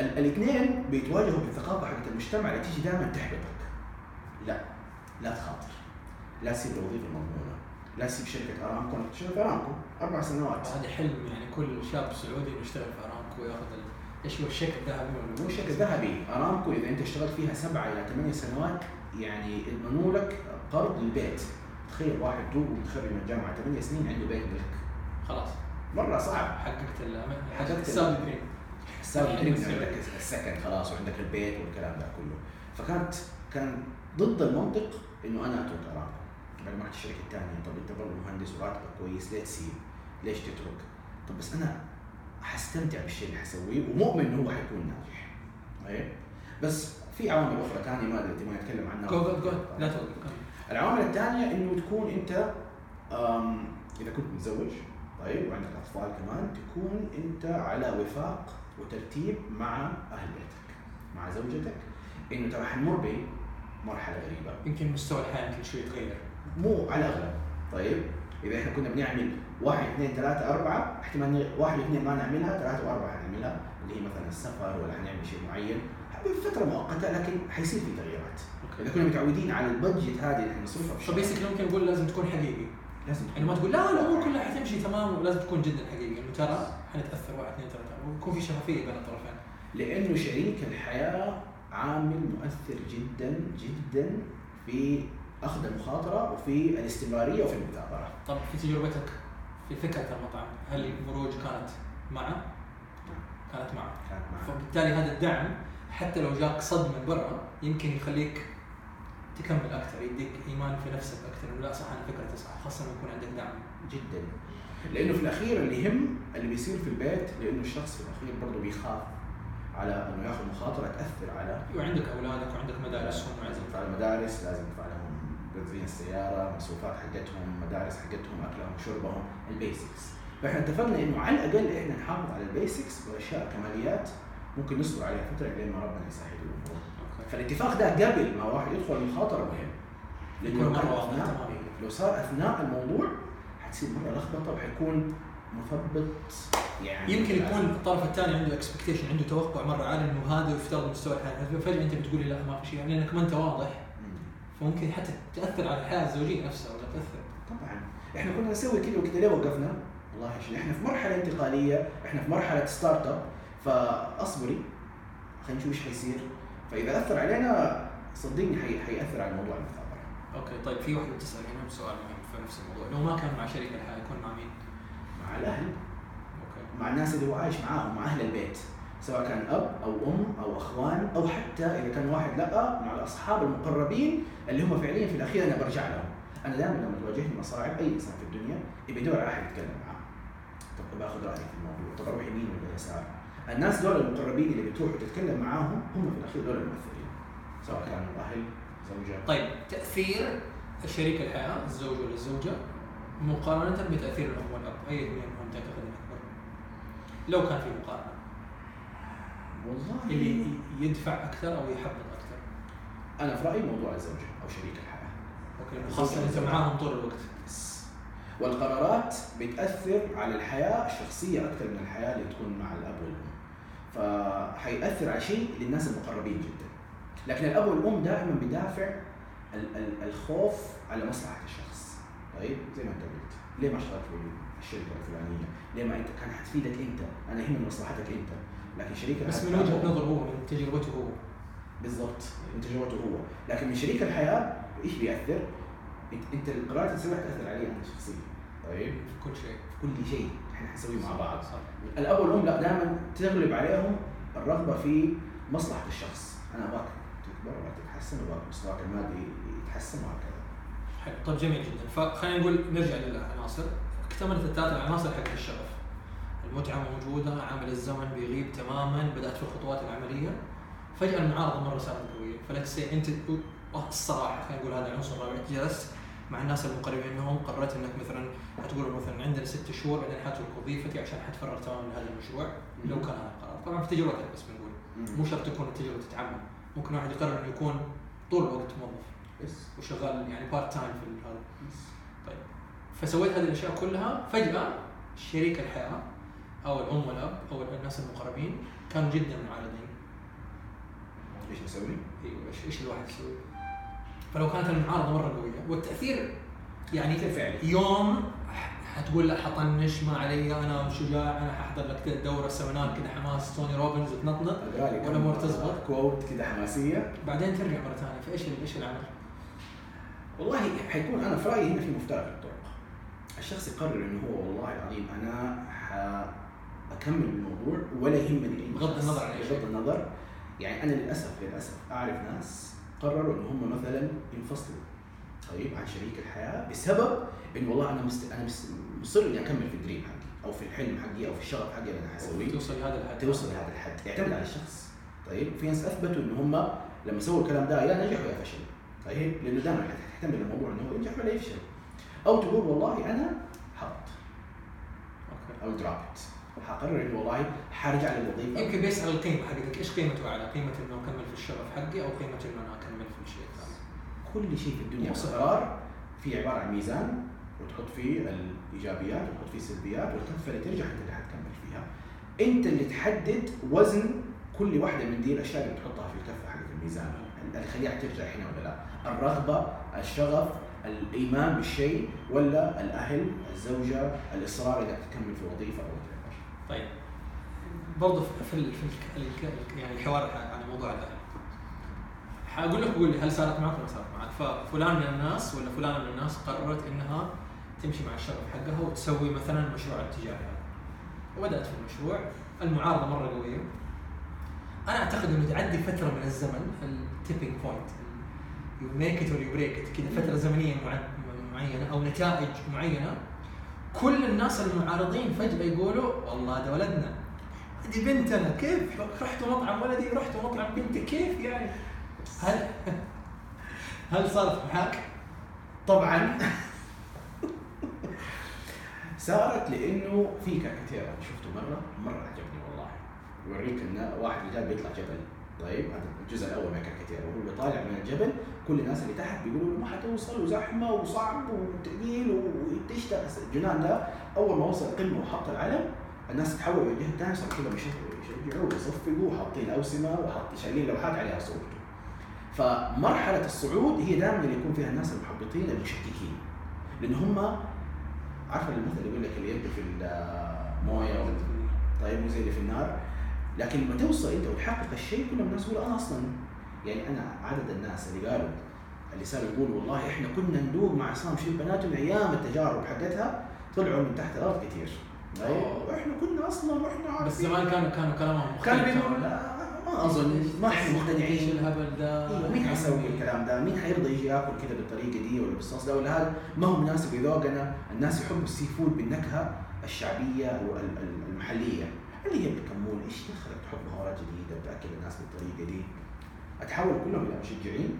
الاثنين بيتواجهوا بالثقافة حقت المجتمع اللي تيجي دائما تحبطك. لأ لا تخاطر. لا تسيب الوظيفة المضمونة. لا تسيب شركة أرامكو. أنا كنت شغال في أرامكو؟ أربع سنوات. هذا حلم يعني كل شاب سعودي إنه يشتغل في أرامكو ويأخذ إيش هو الشيك الذهبي ولا مو شركه ذهبي أرامكو إذا أنت اشتغلت فيها سبعة إلى ثمانية سنوات يعني يضمنوا لك قرض للبيت. تخيل واحد دوب متخرج من الجامعة ثمانية سنين عنده بيت ملك. خلاص. مرة صعب. حققت حققت ال- الساودي دريم السعودية. عندك السكن خلاص وعندك البيت والكلام ده كله. فكانت كان ضد المنطق إنه أنا أترك ارامكو بعد ما رحت الشركة الثانية طب أنت برضه مهندس وراتبك كويس ليه تسيب؟ ليش تترك؟ طب بس أنا حستمتع بالشيء اللي حسويه ومؤمن إنه هو حيكون ناجح. طيب؟ بس في عوامل أخرى ثانية ما أدري ما نتكلم عنها؟ جو جو جو لا توقف. العوامل الثانية إنه تكون أنت إذا كنت متزوج طيب وعندك أطفال كمان تكون أنت على وفاق وترتيب مع أهل بيتك مع زوجتك. إنه ترى حنمر بمرحله غريبة. يمكن مستوى الحياة يمكن شوي يتغير. مو على الأغلب. طيب إذا إحنا كنا بنعمل واحد اثنين ثلاثة أربعة احتمال واحد واثنين ما نعملها ثلاثة وأربعة حنعملها اللي هي مثلا السفر ولا حنعمل شيء معين. بفترة مؤقتة لكن حيصير في تغييرات. إذا كنا متعودين على البادجت هذه اللي إحنا نصرفها في الشهر فبيسكلي ممكن نقول لازم تكون حقيقي. لازم يعني ما تقول لا الأمور كلها حتمشي تمام ولازم تكون جدا حقيقي. انه ترى حنتأثر واحد اثنين ثلاثة. ويكون في شفافية بين الطرفين. لأنه شريك الحياة عامل مؤثر جدا جدا في أخذ المخاطرة وفي الاستمرارية وفي المثابرة. طب في تجربتك في فكرة المطعم هل المروج كانت معه؟ كانت معه كانت معنا. فبالتالي هذا الدعم حتى لو جاك صد من برا يمكن يخليك تكمل أكثر يديك إيمان في نفسك أكثر انه لا صح أنا فكرتي صح. خاصة لما يكون عندك دعم. جدا. لأنه في الأخير اللي يهم اللي بيصير في البيت لأنه الشخص في الأخير برضه بيخاف على إنه ياخذ مخاطرة تأثر على وعندك أولادك وعندك مدارسهم لازم وعندك يدفع المدارس لازم يدفع لهم بنزين السيارة مصروفات حقتهم مدارس حقتهم أكلهم شربهم ال basics. فإحنا اتفقنا إنه على الأقل إحنا نحافظ على ال basics والاشياء الكماليات ممكن نصبر عليها فترة لين ما ربنا يسهل الأمور. فالاتفاق ده قبل ما واحد يدخل المخاطرة مهم. لأنه واضح أثناء. لو صار أثناء الموضوع حتصير مرة لخبطة وحيكون مثبط يعني يمكن يكون الطرف الثاني عنده expectation عنده توقع مرة عالي إنه هذا يفترض مستوى الحياة. فجأة أنت بتقولي لا ما في شيء. لأنك ما أنت واضح. مم. فممكن حتى تأثر على الحياة الزوجية نفسها ولا تأثر؟ طبعا. إحنا كنا نسوي كذا وكذا ليه وقفنا؟ والله عشان إحنا في مرحلة انتقالية، إحنا في مرحلة start up فأصبري. خلينا نشوف إيش حيصير. فإذا أثر علينا صدقني حي... حيأثر على موضوع المثابره. okay طيب في واحدة بتسأل هنا سؤال مهم في نفس الموضوع لو ما كان مع شريك الحياة يكون مع مين؟ مع الأهل أوكي مع الناس اللي هو عايش معاهم مع أهل البيت سواء كان أب أو أم أو أخوان أو حتى إذا كان واحد لأ مع الأصحاب المقربين اللي هم فعليا في الأخير أنا برجع لهم. أنا دائما لما تواجهني مصاعب أي إنسان في الدنيا يبي يدور على أحد يتكلم معاه. طب باخذ رأيك في الموضوع، طب أروح يمين ولا يسار؟ الناس دول المقربين اللي بتروح وتتكلم معاهم هم في الأخير دول المؤثرين. سواء كانوا أهل، زوجة. طيب تأثير شريك الحياة الزوج ولا الزوجة مقارنة بتأثير الأم والأب أي اثنين هم تعتقد إنه أكبر؟ لو كان في مقارنة والله اللي يدفع أكثر أو يحبط أكثر أنا في رأيي موضوع الزوجه أو شريك الحياة. أوكي خاصة انت معاهم طول الوقت بس. والقرارات بتأثر على الحياة الشخصية أكثر من الحياة اللي تكون مع الأب والأم فحيأثر على شيء للناس المقربين جدا. لكن الأب والأم دائما بدافع ال- ال- الخوف على مصلحة الشخص. طيب؟ زي ما انت قلت. ليه ما اشتغلت في الشركة الفلانية؟ ليه ما انت كان حتفيدك انت؟ أنا يهمني مصلحتك انت. لكن شريك بس من وجهة نظره هو من تجربته هو. بالضبط. من تجربته هو. لكن من شريك الحياة إيش بيأثر؟ انت, إنت القرارات اللي تسويها تأثر علي أنا شخصيا. طيب؟ في كل شيء. في كل شيء. إحنا حنسويه مع بعض. الاب والام لا دائما تغلب عليهم الرغبة في مصلحة الشخص. أنا أبغاك تكبر ابغاك تتحسن أبغاك مستواك المادي يتحسن وهكذا. حلو طيب جميل جدا. فخلينا نقول نرجع للعناصر. اكتملت الثلاث العناصر حق الشغف. المتعة موجودة عامل الزمن بيغيب تماما بدأت في الخطوات العملية. فجأة المعارضة مرة صارت قويه سي انت الصراحة خلينا نقول هذا العنصر الرابع جلست مع الناس المقربين منهم قررت إنك مثلا حتقول مثلا عندنا ست شهور بعدين حترك وظيفتي عشان حتفرغ تماما لهذا المشروع لو كان هذا القرار. طبعا في تجربتك بس بنقول. مو شرط تكون التجربة تتعمم ممكن واحد يقرر إنه يكون طول الوقت موظف بس وشغال يعني part time في هذا. طيب. فسويت هذه الأشياء كلها. فجأة شريك الحياة أو الأم والأب أو الناس المقربين كانوا جدا معارضين. إيش نسوي؟ إيوه إيش الواحد يسوي؟ فلو كانت المعارضة مرة قوية والتأثير يعني فعلي. يوم حتقول لا حطنش ما علي أنا شجاع أنا ححضر لك كذا دورة seminar كذا حماس توني روبنز كم أمور تزبط؟ quote كذا حماسية بعدين ترجع مرة ثانية فايش إيش العمل؟ والله حيكون أنا في رأيي هنا في مفترق الطرق الشخص يقرر إنه هو والله العظيم أنا حأكمل الموضوع ولا يهمني بغض. النظر عن. بغض النظر يعني أنا للأسف للأسف أعرف ناس قرروا إن هم مثلا ينفصلوا. طيب عن شريك الحياة بسبب انه والله أنا مست... أنا. مصر إني أكمل في الدريم حقي أو في الحلم حقي أو في الشغف حقي اللي أنا حسويه توصل لهذا الحد. توصل لهذا الحد. يعتمد على الشخص. طيب في ناس أثبتوا إن هم لما سووا الكلام ده يا نجحوا يا فشلوا. طيب لأنه دائما حتحتمل الموضوع انه هو ينجح ولا يفشل أو تقول والله أنا حط أو دروبت حقرر إنه والله حرجع للوظيفة يمكن بيسأل القيمة حقتك إيش قيمته اعلى؟ قيمة إنه أكمل في الشغف حقي أو قيمة إنه أنا أكمل في الشيء الثاني؟ كل شيء في الدنيا مصر. قرار في عبارة عن ميزان وتحط فيه الإيجابيات وتحط فيه السلبيات والكفه اللي ترجع أنت اللي حتكمل فيها. أنت اللي تحدد وزن كل واحدة من دي الأشياء اللي بتحطها في الكفة حقت الميزان اللي يخليها ترجع هنا ولا لا؟ الرغبة، الشغف، الإيمان بالشيء ولا الأهل، الزوجة، الإصرار انك تكمل في وظيفة أو برضه في في, يعني الحوار على موضوع الاهل حاقول لك قول لي هل صارت معك ولا صارت معك؟ ففلان من الناس ولا فلان من الناس قررت إنها تمشي مع الشغف حقها وتسوي مثلا مشروع هذا. وبدأت في المشروع المعارضة مرة قوية. أنا أعتقد إنه تعدي فترة من الزمن ال tipping point you make it or you break it كذا فترة زمنية مع- معينة أو نتائج معينة كل الناس المعارضين فجأة يقولوا والله هذا ولدنا هذه بنتنا كيف؟ رحتوا مطعم ولدي رحتوا مطعم بنتي كيف يعني؟ هل هل صارت معك؟ طبعا. صارت لأنه في كاريكاتير أنا شفته مرة مرة عجبني والله. يوريك إن واحد رجال بيطلع جبل. طيب هذا الجزء الأول من الكاريكاتير وهو طالع من الجبل كل الناس اللي تحت بيقولوا له ما حتوصل وزحمة وصعب وثقيل وتشتغل. الجنان ده أول ما وصل القمه وحط العلم الناس تحول الجهه الثانية صار كلهم يشجعوا ويصفقوا وحاطين أوسمة وحاط شايلين لوحات عليها صورته فمرحلة الصعود هي دائما اللي يكون فيها الناس المحبطين المشككين. لأن هم عارف المثل اللي يقول لك اللي يده في المويه طيب مو زي اللي في النار؟ لكن لما توصل أنت وتحقق الشيء كل الناس يقولوا أنا أصلا. يعني أنا عدد الناس اللي قالوا اللي صاروا يقولوا والله إحنا كنا ندوق مع عصام Shrimp Anatomy من أيام التجارب حقتها طلعوا من تحت الأرض كثير طيب وإحنا كنا أصلا وإحنا عارفين بس زمان كانوا كانوا كلامهم مختلف كان بيقولوا. لا ما أظن ما إحنا مقتنعين الهبل ده؟ أيوه مين حيسوي الكلام ده؟ مين حيرضى يجي ياكل كذا بالطريقة دي ولا بالصوص ده ولا هذا ما هو مناسب لذوقنا، الناس يحبوا ال sea food بالنكهة الشعبية والمحليه اللي هي بالكمون إيش دخلك تحط بهارات جديدة بتاكل الناس بالطريقة دي؟ أتحول كلهم إلى مشجعين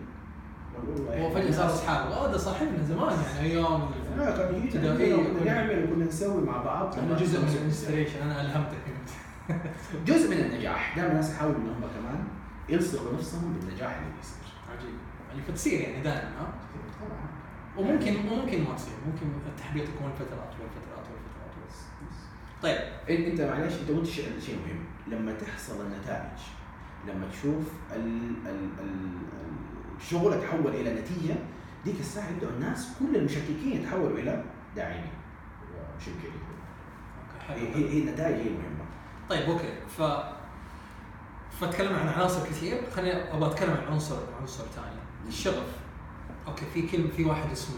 هو فجأة صار اصحاب آه ده صاحبنا زمان يعني أيام لا كان يجي وكنا- نعمل وكنا نسوي مع بعض. أنا جزء من الانسبريشن أنا ألهمتك. جزء من النجاح. دائما الناس يحاولوا ان هم كمان يلصقوا نفسهم بالنجاح اللي بيصير. عجيب. يعني فتصير يعني دائما ها؟ طبعا. وممكن ممكن ما تصير. ممكن التحبيط يكون فترات والفترات والفترات طيب. أنت معلش أنت قلت شيء شيء مهم. لما تحصل النتائج لما تشوف ال ال ال الشغل تحول إلى نتيجة ديك الساعة يبدأ الناس كل المشككين يتحولوا إلى داعمين ومشجعين هي هي النتائج هي المهمه طيب okay. ف فأتكلم عن عناصر كثير. خليني أبغى أتكلم عن عنصر عنصر ثاني. الشغف. أوكي في كلمه في واحد اسمه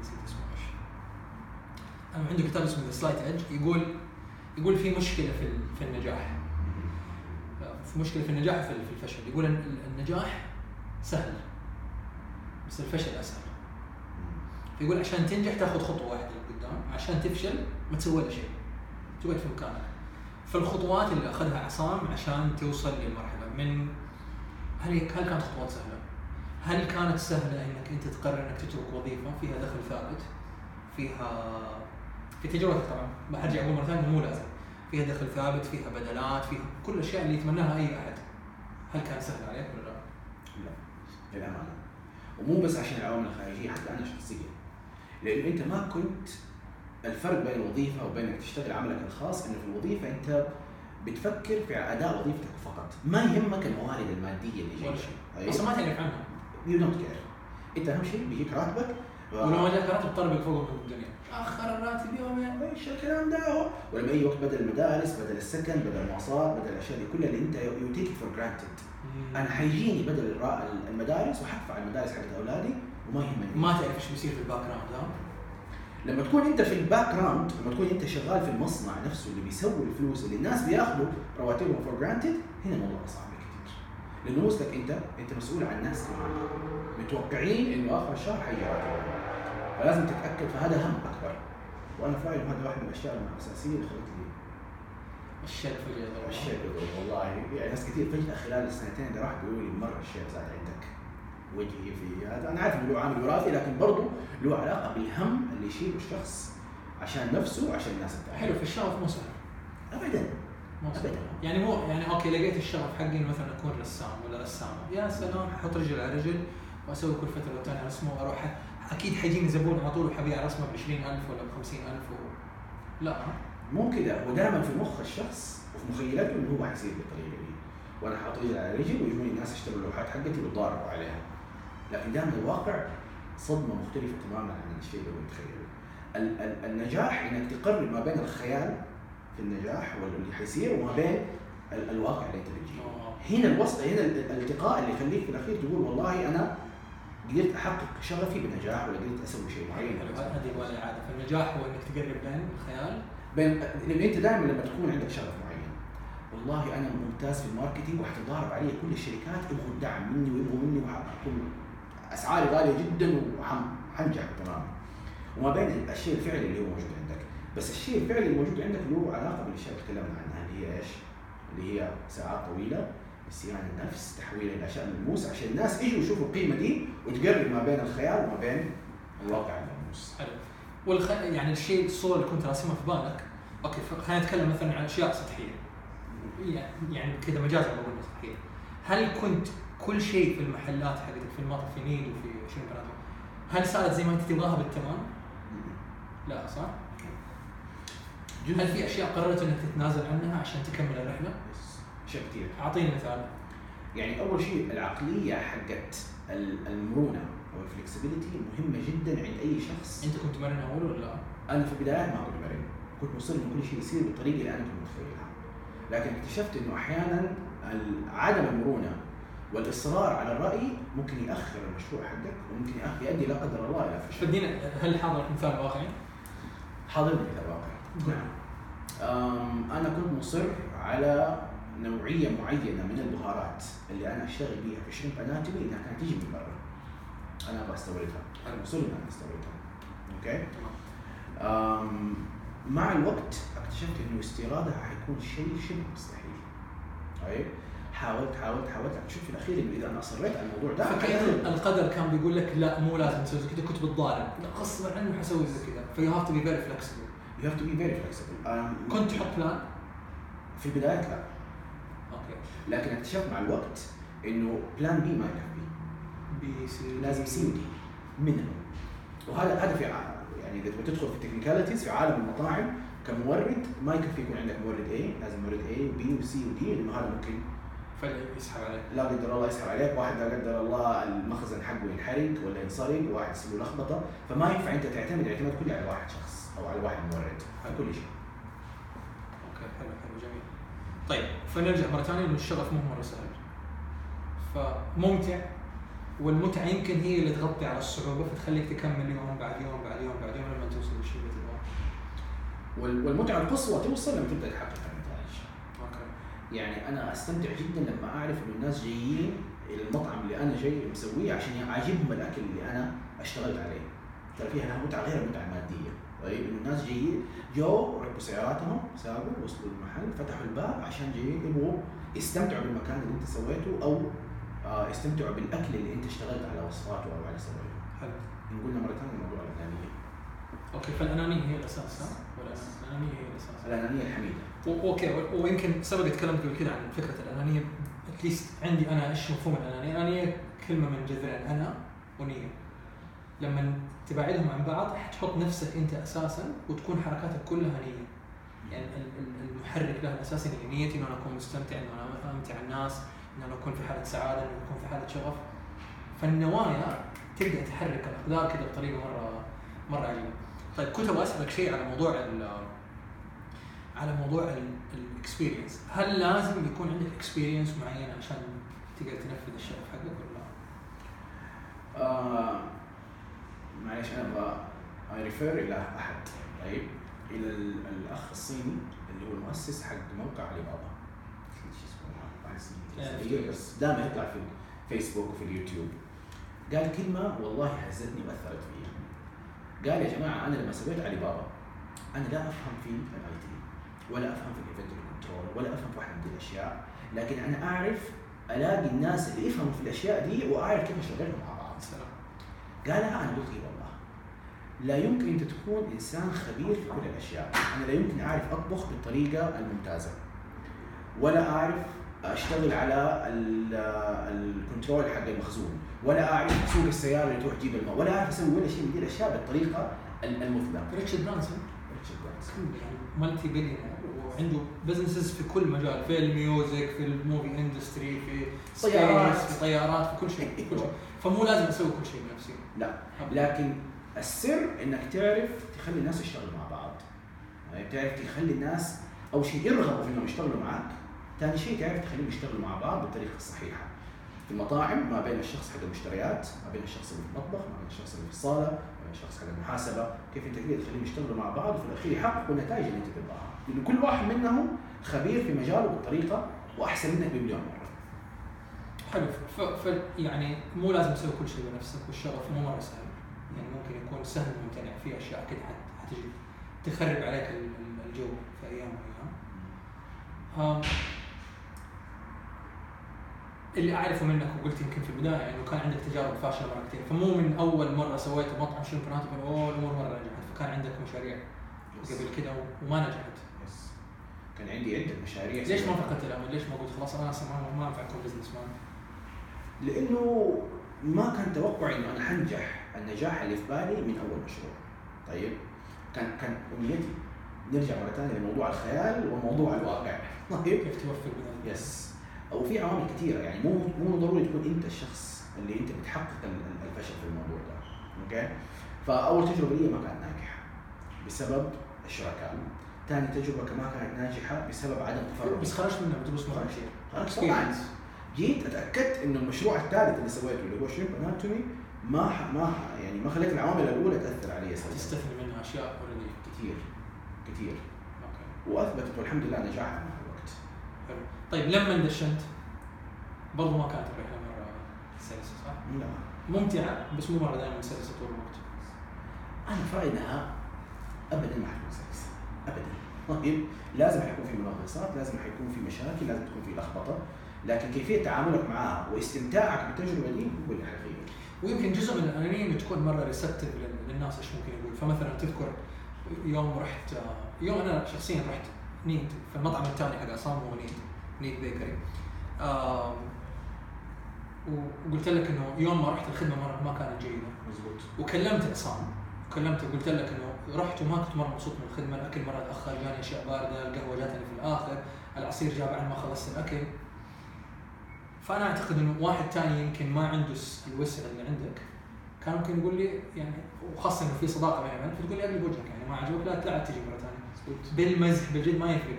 نسيت اسمه إيش. عنده كتاب اسمه The Slight Edge يقول يقول في مشكلة في في النجاح. في مشكلة في النجاح وفي في الفشل. يقول النجاح سهل. بس الفشل أسهل. يقول عشان تنجح تاخذ خطوة واحدة لقدام عشان تفشل ما تسوي ولا شيء. تقعد في مكانك. فالخطوات اللي أخذها عصام عشان توصل للمرحلة. من هل هل كانت خطوات سهلة؟ هل كانت سهلة إنك أنت تقرر إنك تترك وظيفة؟ فيها دخل ثابت؟ فيها في تجربتك طبعا. برجع أقول مرة ثانية مو لازم. فيها دخل ثابت فيها بدلات فيها كل الأشياء اللي يتمناها أي أحد. هل كان سهل عليك ولا لا؟ لا للامانه ومو بس عشان العوامل الخارجية حتى أنا شخصيا لأنه أنت ما كنت الفرق بين الوظيفة وبين انك تشتغل عملك الخاص إنه في الوظيفة أنت بتفكر في أداء وظيفتك فقط. ما يهمك الموارد المادية اللي جاية. شيء. أصلا ما تعرف عنها. you don't care أنت أهم شيء بيجيك راتبك ولو ما جاك راتب طلبك فوق من الدنيا. آخر الراتب يومين إيش الكلام ده هو ولما يجي وقت بدل المدارس بدل السكن بدل المواصلات بدل الأشياء دي كلها اللي أنت you take for granted أنا حيجيني بدل المدارس وحدفع المدارس حقت أولادي وما يهمني. ما تعرف إيش بيصير في ال background ها؟ لما تكون أنت في ال background لما تكون أنت شغال في المصنع نفسه اللي بيسوي الفلوس اللي الناس بياخذوا رواتبهم for granted هنا الموضوع أصعب بكثير لأنه وصلك أنت أنت مسؤول عن ناس كمان متوقعين إنه آخر الشهر حيجي راتب فلازم تتأكد فهذا هم أكبر. وأنا إنه هذا واحد من الأشياء الأساسية اللي خلت لي الشيء فجاه يقول والله. يعني ناس كثير فجأة خلال السنتين اللي راح بيقولوا لي مرة الشيء زاد عندك وجهي في هذا أنا عارف إنه له عامل وراثي لكن برضه له علاقة بالهم اللي يشيله الشخص عشان نفسه وعشان الناس الثانية حلو في الشغف مو سهل. ابدا. مو ابدا. يعني مو يعني أوكي لقيت الشغف حقي انه مثلا أكون رسام ولا رسامة. يا سلام أحط رجل على رجل وأسوي كل فترة والتانيه رسمه وأروح أكيد حيجيني زبون على طول وحبيع رسمه ب 20000 ولا ب 50000 و... لا. مو كذا هو دائما في مخ الشخص وفي مخيلته إنه هو حيصير بالطريقة دي. وأنا رجل على رجل ويجوني الناس يشتروا اللوحات حقتي ويتضاربوا عليها. لكن دائما الواقع صدمة مختلفة تماما عن الشيء اللي هو ال- النجاح إنك تقرر ما بين الخيال في النجاح واللي حيصير وما بين ال- الواقع اللي أنت بتجيه. آه. هنا الوسط هنا ال- الالتقاء اللي يخليك في الأخير تقول والله أنا قدرت أحقق شغفي بنجاح ولا قدرت أسوي شيء معين؟ هذه يبغى لها اعاده فالنجاح هو إنك تقرب بين الخيال. بين لأن أنت دائما لما تكون عندك شغف معين والله أنا ممتاز في الماركتينج وحتتضارب علي كل الشركات يبغوا الدعم مني ويبغوا مني وحكون أسعاري غالية جدا وحنجح تماما. وما بين الشيء الفعلي اللي هو موجود عندك. بس الشيء الفعلي اللي موجود عندك له علاقة بالأشياء اللي تكلمنا عنها اللي هي إيش؟ اللي هي ساعات طويلة. صيانه النفس تحويل الأشياء الملموسه عشان الناس يجوا يشوفوا القيمة دي وتقرب ما بين الخيال وما بين الواقع الملموس حلو. والخ... يعني الشيء الصورة اللي كنت راسمها في بالك أوكي خلينا نتكلم مثلا عن أشياء سطحية. يعني- يعني كذا مجازا بقول سطحية. هل كنت كل شيء في المحلات حقتك في المطر في نيد وفي شنو بنات هل صارت زي ما أنت تبغاها بالتمام؟ لا صح؟ هل في أشياء قررت إنك تتنازل عنها عشان تكمل الرحلة؟ اشياء كثير. أعطيني مثال. يعني أول شيء العقلية حقت ال- المرونة أو الفلكسبيتي مهمة جدا عند أي شخص. أنت كنت مرن أول ولا؟ لا؟ أنا في البدايات ما كنت مرن. كنت مصر إنه كل شيء يصير بالطريقة اللي أنا كنت متخيلها. لكن اكتشفت إنه أحيانا عدم المرونة والإصرار على الرأي ممكن يأخر المشروع حقك وممكن يؤدي لا قدر الله إلى فشل. فادينا هل حاضرك مثال واقعي؟ حاضرني في الواقع نعم. أم، أنا كنت مصر على نوعية معينة من البهارات اللي أنا أشتغل بيها في Shrimp Anatomy إنها كانت تيجي من برا. أنا أبغى أستوردها. أنا مصر إني أنا أستوردها. okay؟ أم، مع الوقت اكتشفت إنه استيرادها حيكون شيء شبه مستحيل. طيب؟ حاولت حاولت حاولت. اكتشف في الأخير إنه إذا أنا أصريت على الموضوع ده فكأن القدر كان بيقول لك لا مو لازم تسوي كذا كنت بتضارب. لا غصبا عني حسوي زي كذا ف you have to be very flexible you have to be very flexible كنت تحط plan A في البدايات لا. لكن اكتشفت مع الوقت إنه plan B ما يكفي B C لازم C و D minimum وهذا هذا في ع- يعني إذا تبغى تدخل في ال technicalities في عالم المطاعم كمورد ما يكفي يكون عندك مورد A لازم مورد A و B و C و D لأنه هذا ممكن. فيسحب عليك. لا قدر الله يسحب عليك. واحد لا قدر الله المخزن حقه ينحرق ولا ينسرق واحد يصير له لخبطة. فما ينفع أنت تعتمد اعتماد كلي على واحد شخص أو على واحد مورد. على كل شيء okay حلو حلو جميل طيب فنرجع مرة ثانية إنه الشغف مو مرة سهل. فممتع والمتعة يمكن هي اللي تغطي على الصعوبة فتخليك تكمل يوم بعد يوم بعد يوم بعد يوم لما توصل للشيء اللي تبغاه. وال- والمتعة القصوى توصل لما تبدأ تحقق النتائج. أوكي. يعني أنا أستمتع جدا لما أعرف إنه الناس جايين إلى المطعم اللي أنا جاي مسويه عشان عاجبهم الأكل اللي أنا اشتغلت عليه. ترى فيها لها متعة غير المتعة المادية. طيب انه الناس جايين. جو ركبوا سياراتهم سابوا وصلوا المحل فتحوا الباب عشان جايين يبغوا يستمتعوا بالمكان اللي انت سويته أو آه يستمتعوا بالأكل اللي انت اشتغلت على وصفاته أو على سويته. حلو. نقولنا مرة ثانية موضوع الأنانية. okay فالأنانية هي الأساس ها؟ ولا الانانيه هي الأساس. الأنانية الحميدة. okay ويمكن سبق تكلمت قبل كذا عن فكرة الأنانية. at least عندي أنا إيش مفهوم الأنانية؟ الانانيه كلمة من جذرين أنا ونية. لما تبعدهم عن بعض حتحط نفسك أنت أساسا وتكون حركاتك كلها نية. يعني ال- ال- المحرك له الاساسي نية. نيتي إنه أنا أكون مستمتع إنه أنا أمتع الناس إنه أنا أكون في حالة سعادة إنه أكون في حالة شغف. فالنوايا تبدأ تحرك الاقدار كذا بطريقة مرة مرة عجيبة. طيب كنت أبغى أسألك شيء على موضوع ال- على موضوع ال experience هل لازم يكون عندك experience معينة عشان تقدر تنفذ الشغف حقك ولا لا؟ آه معلش أنا أبغى I refer إلى أحد. طيب إلى ال- الأخ الصيني اللي هو المؤسس حق موقع علي بابا. بس دائما يطلع في الفيسبوك وفي اليوتيوب. قال كلمة والله هزتني وأثرت فيها. قال يا جماعة أنا لما سويت علي بابا أنا لا أفهم في ال IT ولا أفهم في ال inventory control ولا أفهم في واحدة من الأشياء. لكن أنا أعرف ألاقي الناس اللي يفهموا في الأشياء دي وأعرف كيف اشغلهم مع بعض. سلام قال أنا قلت إيه والله. لا يمكن أنت تكون إنسان خبير في كل الأشياء. أنا لا يمكن أعرف أطبخ بالطريقة الممتازة. ولا أعرف أشتغل على ال- ال control حق المخزون. ولا أعرف أسوق السيارة اللي تروح تجيب الماء. ولا أعرف أسوي ولا شيء. من دي الاشياء بالطريقة ال- المثلى ريتشارد برانسون. ريتشارد برانسون. يعني multi billionaire وعنده businesses في كل مجال في ال music في ال movie industry في طيارات. في طيارات في كل شيء في كل شيء. فمو لازم أسوي كل شيء بنفسي لا. لكن السر إنك تعرف تخلي الناس يشتغلوا مع بعض. يعني تعرف تخلي الناس أول شيء يرغبوا في إنهم يشتغلوا معك ثاني شيء تعرف تخليهم يشتغلوا مع بعض بالطريقة الصحيحه في المطاعم ما بين الشخص حق المشتريات ما بين الشخص اللي في المطبخ ما بين الشخص اللي في الصالة بين الشخص حق المحاسبه كيف أنت تقدر تخليهم يشتغلوا مع بعض؟ وفي الأخير يحققوا النتائج اللي أنت تبغاها. لأنه كل واحد منهم خبير في مجاله بالطريقة وأحسن منك بمليون مرة. حلو. ف, ف يعني مو لازم تسوي كل شيء بنفسك والشغف مو مرة سهل. يعني ممكن يكون سهل ممتنع في أشياء كده حت- حتجي تخرب عليك ال- ال- الجو في أيام وأيام. آم، اللي أعرفه منك وقلت يمكن في البداية إنه كان عندك تجارب فاشلة مرة كثير. فمو من أول مرة سويت مطعم ناتو اوه أول مرة نجحت فكان عندك مشاريع قبل كده وما نجحت. yes. كان عندي عدة مشاريع ليش ما فقدت الأمل؟ ليش ما قلت خلاص أنا أصلا ما- ينفع أكون businessman؟ لأنه ما كان توقعي إنه أنا حنجح النجاح اللي في بالي من أول مشروع. طيب؟ كان كان أمنيتي. نرجع مرة ثانية لموضوع الخيال وموضوع الواقع. طيب؟ كيف توفق yes أو في عوامل كثيره يعني مو مو ضروري تكون أنت الشخص اللي أنت بتحقق ال- ال- الفشل في الموضوع ده. okay؟ فأول تجربة لي ما كانت ناجحة بسبب الشركاء ثاني تجربة كمان ما كانت ناجحة بسبب عدم تفرغ. بس خرجت منها بتبص خلاص. طبعا جيت اتاكدت إنه المشروع الثالث اللي سويته اللي هو Shrimp Anatomy ما ح... ما ح... يعني ما خليت العوامل الأولى تأثر علي سلبا. تستثني منها أشياء already؟ كثير كثير okay. وأثبتت والحمد لله نجاحها مع الوقت. حلو. طيب لما دشنت برضو ما كانت الرحلة مرة سلسة صح؟ لا ممتعة بس مو مرة دائما سلسة طول الوقت. أنا في رايي انها ابدا ما حتكون سلسة ابدا. طيب لازم حيكون في منغصات لازم حيكون في مشاكل لازم تكون في لخبطة لكن كيفية تعاملك معها واستمتاعك بالتجربه دي هو اللي حيغير ويمكن جزء من الأنانية انه تكون مرة ريسبتيف للناس إيش ممكن يقول. فمثلا تذكر يوم رحت يوم أنا شخصيا رحت نيد في المطعم الثاني حق عصام هو نيد بيكري وقلت لك إنه يوم ما رحت الخدمة ما ما كانت جيدة. مزبوط. وكلمت عصام وكلمته وقلت لك إنه رحت وما كنت مرة مبسوط من الخدمة. الأكل مرة تاخر جاني أشياء باردة. القهوة جاتني في الآخر. العصير جاء بعد ما خلصت الأكل. فأنا أعتقد إنه واحد ثاني يمكن ما عنده الوسع اللي عندك. كان ممكن يقول لي يعني وخاصة إنه في صداقة بيننا وبينك فتقول لي أقلب وجهك يعني ما عجبك لا لا تجي مرة ثانية. بالمزح بالجد ما يفرق.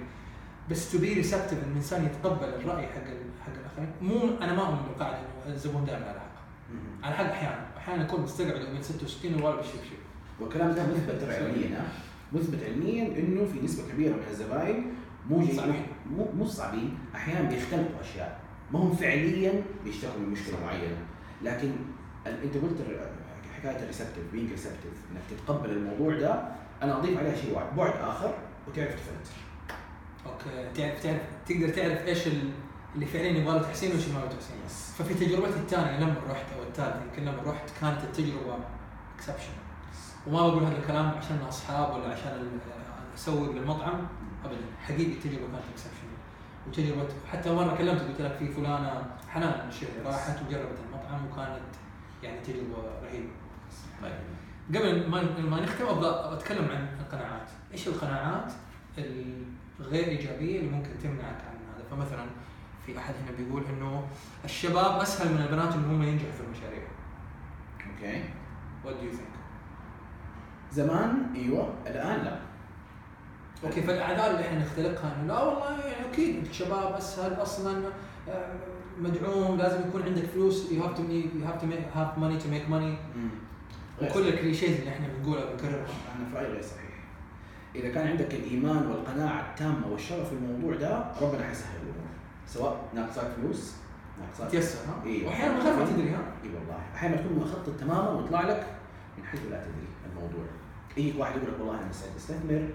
بس to be receptive إن الإنسان يتقبل الرأي حق حق الآخرين. مو أنا ما أؤمن بالقاعده إنه الزبون دائما على حق. على حق أحيانا. أحيانا يكون مستقعد من 66 والله بالشبشب والكلام ده مثبت ترى علميا؟ مثبت علميا إنه في نسبة كبيرة من الزباين مو جايين صعبين. مو مو صعبين. أحيانا بيختلقوا أشياء. ما هم فعليا بيشتغلوا من مشكلة معينة. لكن أنت قلت حكاية ال receptive being receptive إنك تتقبل الموضوع ده. أنا أضيف عليها شيء واحد. بعد آخر وتعرف ت filter okay. تعرف تعرف تقدر تعرف إيش ال- اللي فعليا يبغى له تحسين وايش اللي ما له تحسين yes ففي تجربتي الثانية لما رحت أو الثالثة يمكن لما رحت كانت التجربة exceptional وما بقول هذا الكلام عشان أصحاب ولا عشان أسوق للمطعم ابدا. حقيقي التجربة كانت exceptional وتجربه حتى مرة كلمت قلت لك في فلانة حنان الشهري راحت وجربت المطعم وكانت يعني تجربة رهيبة. طيب. قبل ما ما نختم أبغى أتكلم عن القناعات، إيش القناعات؟ الغير إيجابية اللي ممكن تمنعك عن هذا؟ فمثلا في أحد هنا بيقول إنه الشباب أسهل من البنات انهم هم ينجحوا في المشاريع. okay what do you think؟ زمان أيوه الآن لا okay فالأعذار اللي إحنا نختلقها إنه لا والله يعني أكيد الشباب أسهل أصلا آه، مدعوم لازم يكون عندك فلوس you have to you have to have money to make money. وكل ال clichés اللي إحنا بنقولها بنكررها أنا في رأيي غير صحيح إذا كان عندك الإيمان والقناعة التامة والشغف في الموضوع ده ربنا حيسهل الأمور سواء ناقصاك فلوس ناقصاك تيسر ها؟ إيه. واحيانا ما تدري ها؟ إي والله أحيانا تكون مخطط تماما ويطلع لك من حيث لا تدري الموضوع يجيك واحد يقول لك والله أنا مستعد أستثمر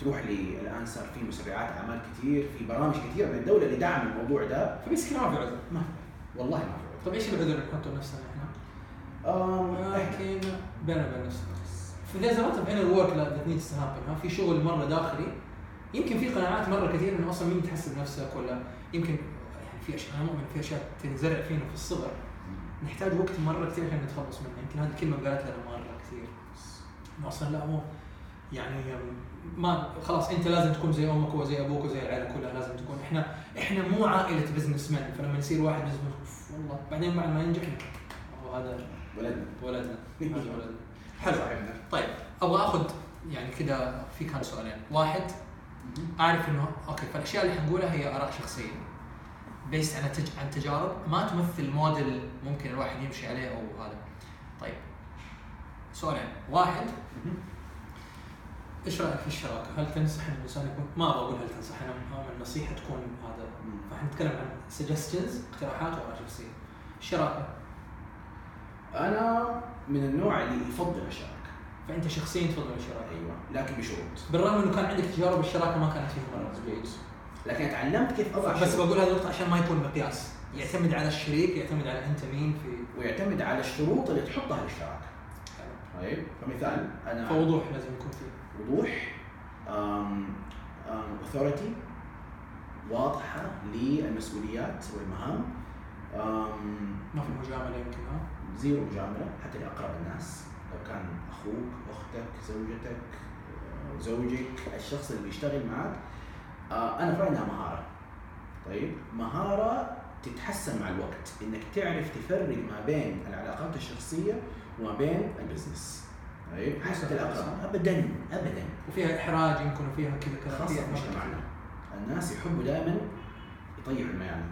تروح لي الآن صار في مسرعات أعمال كثير في برامج كثيره من الدولة لدعم الموضوع ده فبس كذا ما في عذر ما في والله ما في عذر. طيب إيش العذر اللي نحطه لنفسنا إحنا؟ لكن بيننا وبين نفسنا في there's a lot of inner work that needs to happen ها في شغل مرة داخلي. يمكن في قناعات مرة كثير إنه أصلا مين تحسب نفسك ولا يمكن يعني في أشياء أنا مؤمن في أشياء تنزرع فينا في الصغر. نحتاج وقت مرة كثير عشان نتخلص منها. يمكن هذه الكلمة قالت لنا مرة كثير. إنه أصلا لا مو يعني ما خلاص أنت لازم تكون زي أمك وزي أبوك وزي العائله كلها لازم تكون. إحنا إحنا مو عائلة businessman فلما يصير واحد business والله. بعدين بعد ما ينجح وهذا ولدنا. ولدنا. هذا ولدنا. حلو. طيب أبغى آخذ يعني كذا في كان سؤالين. واحد أعرف إنه okay فالأشياء اللي حنقولها هي آراء شخصية. based عن تج... عن تجارب. ما تمثل موديل ممكن الواحد يمشي عليه أو هذا. طيب. سؤالين. واحد. إيش رأيك في الشراكة؟ هل تنصح إن الإنسان يكون ما أبغى أقول هل تنصح أنا النصيحه تكون هذا. فحنتكلم عن سجستشنز اقتراحات وآراء شخصية. الشراكه أنا من النوع اللي يفضل الشراكه فأنت شخصيا تفضل الشراكه أيوه لكن بشروط. بالرغم إنه كان عندك تجارب الشراكة ما كانت فيها مرة مزبوط لكن تعلمت كيف أضع بس. بقول هذه النقطة عشان ما يكون مقياس. يعتمد على الشريك يعتمد على أنت مين في ويعتمد على الشروط اللي تحطها للشراكه طيب فمثال أنا فوضوح لازم يكون فيه. وضوح authority واضحة للمسؤوليات والمهام. ما في مجاملة يمكن ها؟ zero مجامله حتى لأقرب الناس. لو كان أخوك أختك زوجتك زوجك الشخص اللي بيشتغل معك آه، أنا في رايي إنها مهارة. طيب؟ مهارة تتحسن مع الوقت إنك تعرف تفرق ما بين العلاقات الشخصية وما بين ال business. طيب؟ حتى الاقرب ابدا ابدا. وفيها إحراج يمكن وفيها كذا كذا. خاصة في مجتمعنا. الناس يحبوا دائما يطيحوا المياه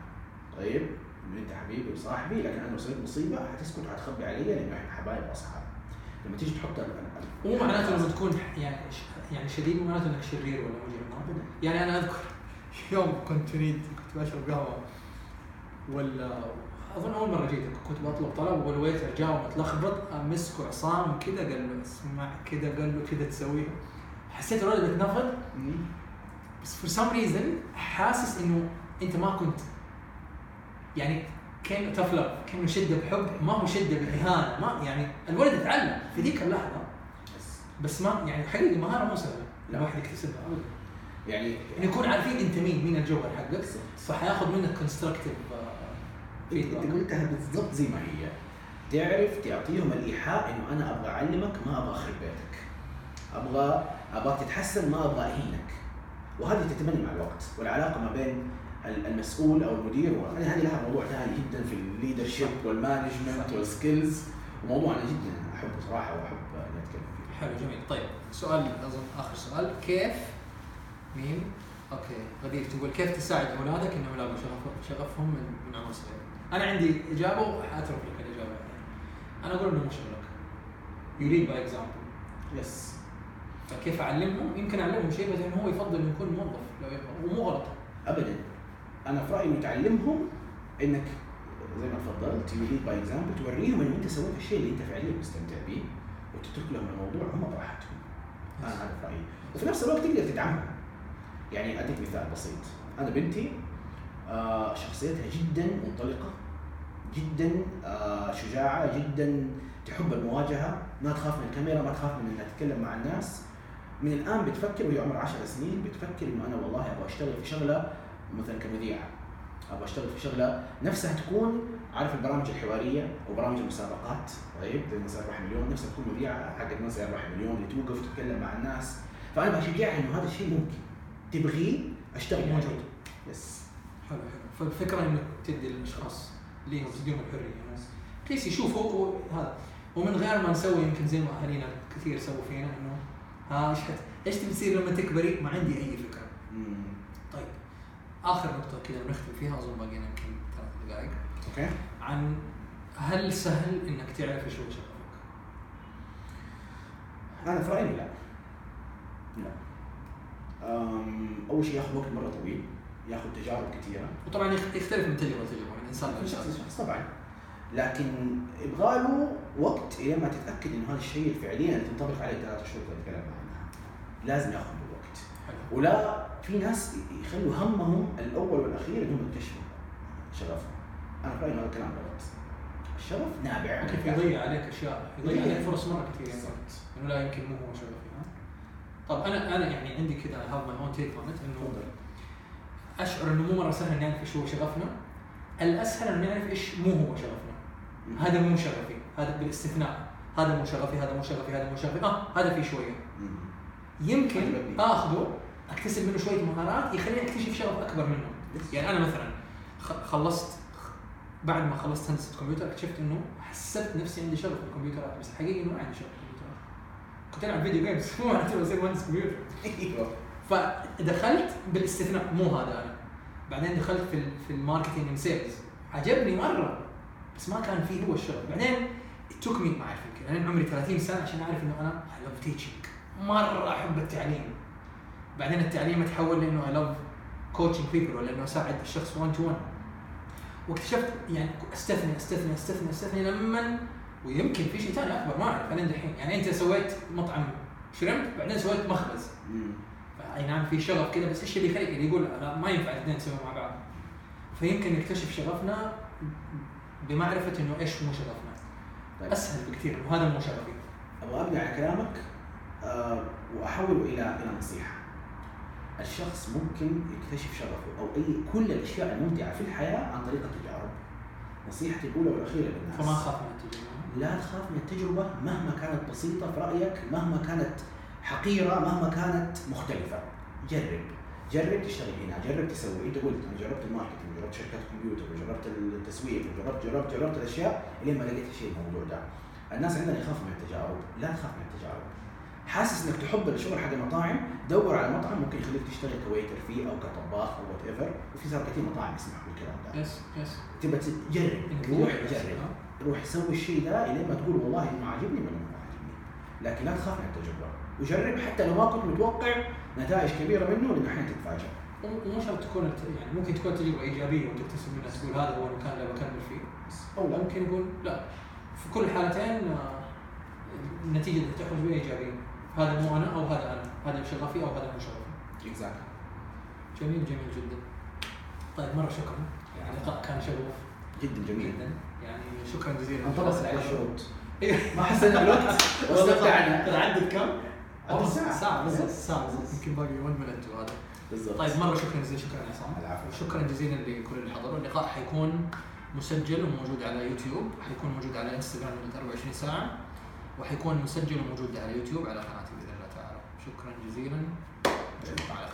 طيب؟ إنه أنت حبيبي وصاحبي لكن أنا سويت مصيبة حتسكت وحتخبي علي لأنه إحنا حبايب واصحاب لما تيجي تحط مو معناته لما تكون يعني يعني شديد مو معناته إنك شرير ولا مجرم يعني أنا أذكر يوم كنت اريد كنت بشرب قهوة ولا أظن أول مرة جيت كنت بطلب طلب وال waiter جاء متلخبط مسكه عصام كذا قال له اسمع كذا قال له كذا تسويها. حسيت الولد بيتنفض. بس for some reason حاسس إنه أنت ما كنت يعني كان تفلق كانه شده بحب ما هو شده باهانه ما يعني الولد اتعلم في ذيك اللحظة بس ما يعني حقيقي مهاره مو سهلة لا. الواحد يكتسبها ابدا يعني انه يكون عارفين أنت مين مين الجوهر حقك. فحياخذ منك constructive feedback. انت قلتها بالضبط زي ما هي تعرف تعطيهم الإيحاء إنه أنا أبغى أعلمك ما أبغى أخرب بيتك أبغى أبغاك تتحسن ما أبغى أهينك وهذه تتبني مع الوقت والعلاقة ما بين المسؤول أو المدير هذه لها موضوع ثاني جدا في ال leadership وال management وال skills وموضوع أنا جدا أحبه صراحة وأحب اني أتكلم فيه حلو جميل طيب سؤال أظن آخر سؤال كيف مين okay غدير تقول كيف تساعد أولادك إنهم يلاقوا شغف شغفهم من, من عمر صغير؟ أنا عندي إجابة وحأترك لك الإجابة بعدين. أنا أقول إنه مو شغلك. you lead by example. yes فكيف أعلمهم؟ يمكن أعلمهم شيء بس إنه هو يفضل إنه يكون موظف لو يبغى ومو غلط. ابدا أنا في رأيي انه تعلمهم إنك زي ما تفضلت you lead by example توريهم انه أنت سويت الشيء اللي أنت فعليا مستمتع به وتترك لهم الموضوع هم براحتهم. أنا هذا في رأيي. وفي نفس الوقت تقدر تدعمها يعني أديك مثال بسيط. أنا بنتي آه شخصيتها جدا منطلقة جدا آه شجاعة جدا تحب المواجهة ما تخاف من الكاميرا ما تخاف من إنها تتكلم مع الناس. من الآن بتفكر وهي عمرها 10 سنين بتفكر إنه أنا والله أبغى أشتغل في شغلة مثلا كمذيعة. أبغى أشتغل في شغلة نفسها تكون عارف البرامج الحوارية وبرامج المسابقات. طيب زي مسار واحد مليون نفسها تكون مذيعة حقت مسار واحد مليون اللي توقف تتكلم مع الناس. فأنا بشجعها إنه هذا الشيء ممكن. تبغيه أشتغل موجود. عليه. يس حلو. حلو فالفكرة إنك تدي الأشخاص ليهم تديهم الحرية. يعني kids يشوفوا هذا. ومن غير ما نسوي يمكن زي ما أهالينا كثير سووا فينا إنه ها إيش إيش تبي تصير لما تكبري؟ ما عندي أي فكرة. آخر نقطة كذا بنختم فيها أظن باقينا يمكن ثلاث دقائق. okay. عن هل سهل إنك تعرف إيش هو شغفك؟ أنا في رأيي لا. لا. أول شيء ياخذ وقت مرة طويل ياخذ تجارب كثيره وطبعا يخ- يختلف من تجربة لتجربة من إنسان كل شخص لانسان شخص طبعا. لكن يبغى له وقت إلى ما تتأكد انه هذا الشيء فعليا تنطبق عليه ثلاث شهور اللي تكلمنا عنها. لازم ياخذ له وقت. ولا في ناس يخلوا همهم الأول والأخير إنهم يكتشفوا. شغفهم أنا في رأيي إنه هذا الكلام غلط. الشغف نابع. ممكن الفعل. يضيع عليك أشياء. يضيع. عليك فرص مرة كثير يعني بالضبط. إنه لا يمكن مو هو شغفي ها طب أنا أنا يعني عندي كذا have my own take on إنه تفضل. أشعر إنه مو مرة سهل نعرف إيش هو شغفنا. الأسهل انه نعرف إيش مو هو شغفنا. هذا مو شغفي. هذا بالاستثناء. هذا مو شغفي هذا مو شغفي هذا مو شغفي. آه هذا في شوية. يمكن. آخذه أكتسب منه شوية مهارات يخليني أكتشف شغف أكبر منه. يعني أنا مثلا خلصت بعد ما خلصت هندسة كمبيوتر اكتشفت إنه حسبت نفسي عندي شغف في الكمبيوترات بس حقيقي إنه ما عندي شغف في الكمبيوترات كنت ألعب video games مو معناته بصير مهندس كمبيوتر. أيوه. فدخلت بالاستثناء مو هذا أنا. بعدين دخلت في في ال marketing and sales عجبني مرة بس ما كان فيه هو الشغف. بعدين took me ما أعرف يمكن أنا عمري 30 سنة عشان أعرف إنه أنا I love teaching مرة أحب التعليم. بعدين التعليم تحول لأنه I love coaching people ولا انه أساعد الشخص 1 to 1 واكتشفت يعني استثني استثني استثني استثني لما ويمكن في شيء ثاني أكبر ما أعرف. أنا دحين يعني أنت سويت مطعم شرمت بعدين سويت مخبز. أي نعم في شغف كذا بس إيش اللي يخليك؟ اللي يقول أنا ما ينفع الاثنين نسوي مع بعض. فيمكن نكتشف شغفنا بمعرفة إنه إيش مو شغفنا. طيب. أسهل بكثير انه هذا مو شغفي. أبغى ابني على كلامك آه وأحوله إلى إلى نصيحة. الشخص ممكن يكتشف شغفه أو أي كل الأشياء الممتعة في الحياة عن طريق التجارب. نصيحتي الأولى والأخيرة للناس. فما اخاف من التجربة لا تخاف من التجربة مهما كانت بسيطة في رأيك، مهما كانت حقيرة، مهما كانت مختلفة. جرب. جرب تشتغل هنا، جرب تسوي، انت قلت أنا جربت ال marketing، جربت شركات كمبيوتر، وجربت التسويق، وجربت جربت جربت الأشياء الين ما لقيت الشيء الموضوع ده. الناس عندنا يخافوا من التجارب، لا تخاف من التجارب. حاسس إنك تحب الشغل حق المطاعم، دور على مطعم ممكن يخليك تشتغل ك waiter فيه أو كطباخ أو whatever، وفي صار كثير مطاعم يسمحوا بالكلام ده. yes yes تبى تجرب، روح جرب، ها؟ روح سوي الشيء ده إلين ما تقول والله إنه عاجبني ولا ما عاجبني. لكن لا تخاف من التجربة، وجرب حتى لو ما كنت متوقع نتائج كبيرة منه لأنه أحيانا تتفاجئ. ومو شرط تكون يعني ممكن تكون تجربة إيجابية وتكتسب منها تقول هذا هو المكان اللي بكمل فيه أو لا ممكن يقول لا في كل الحالتين آه، النتيجة اللي تخرج بها إيجابية هذا مو أنا أو هذا أنا. هذا شغفي أو هذا مو شغفي. اكزاكتلي جميل جميل جدا. طيب مرة شكرا. يعني اللقاء كان شغوف. جدا جميل. جدا. يعني شكرا جزيلا. انطبقت عليه الشروط إيه. ما حسينا بالوقت واستمتعنا ترى عدت كم؟ ساعة. ساعة. بالضبط. ساعة بالضبط. يمكن باقي 1 minute وهذا. بالضبط. طيب مرة شكرا جزيلا. شكرا يا عصام. العفو. شكرا جزيلا لكل اللي حضروا. اللقاء حيكون مسجل وموجود على يوتيوب. حيكون موجود على إنستغرام لمدة 24 ساعة. وحيكون مسجل وموجود على يوتيوب على قناتي. باذن الله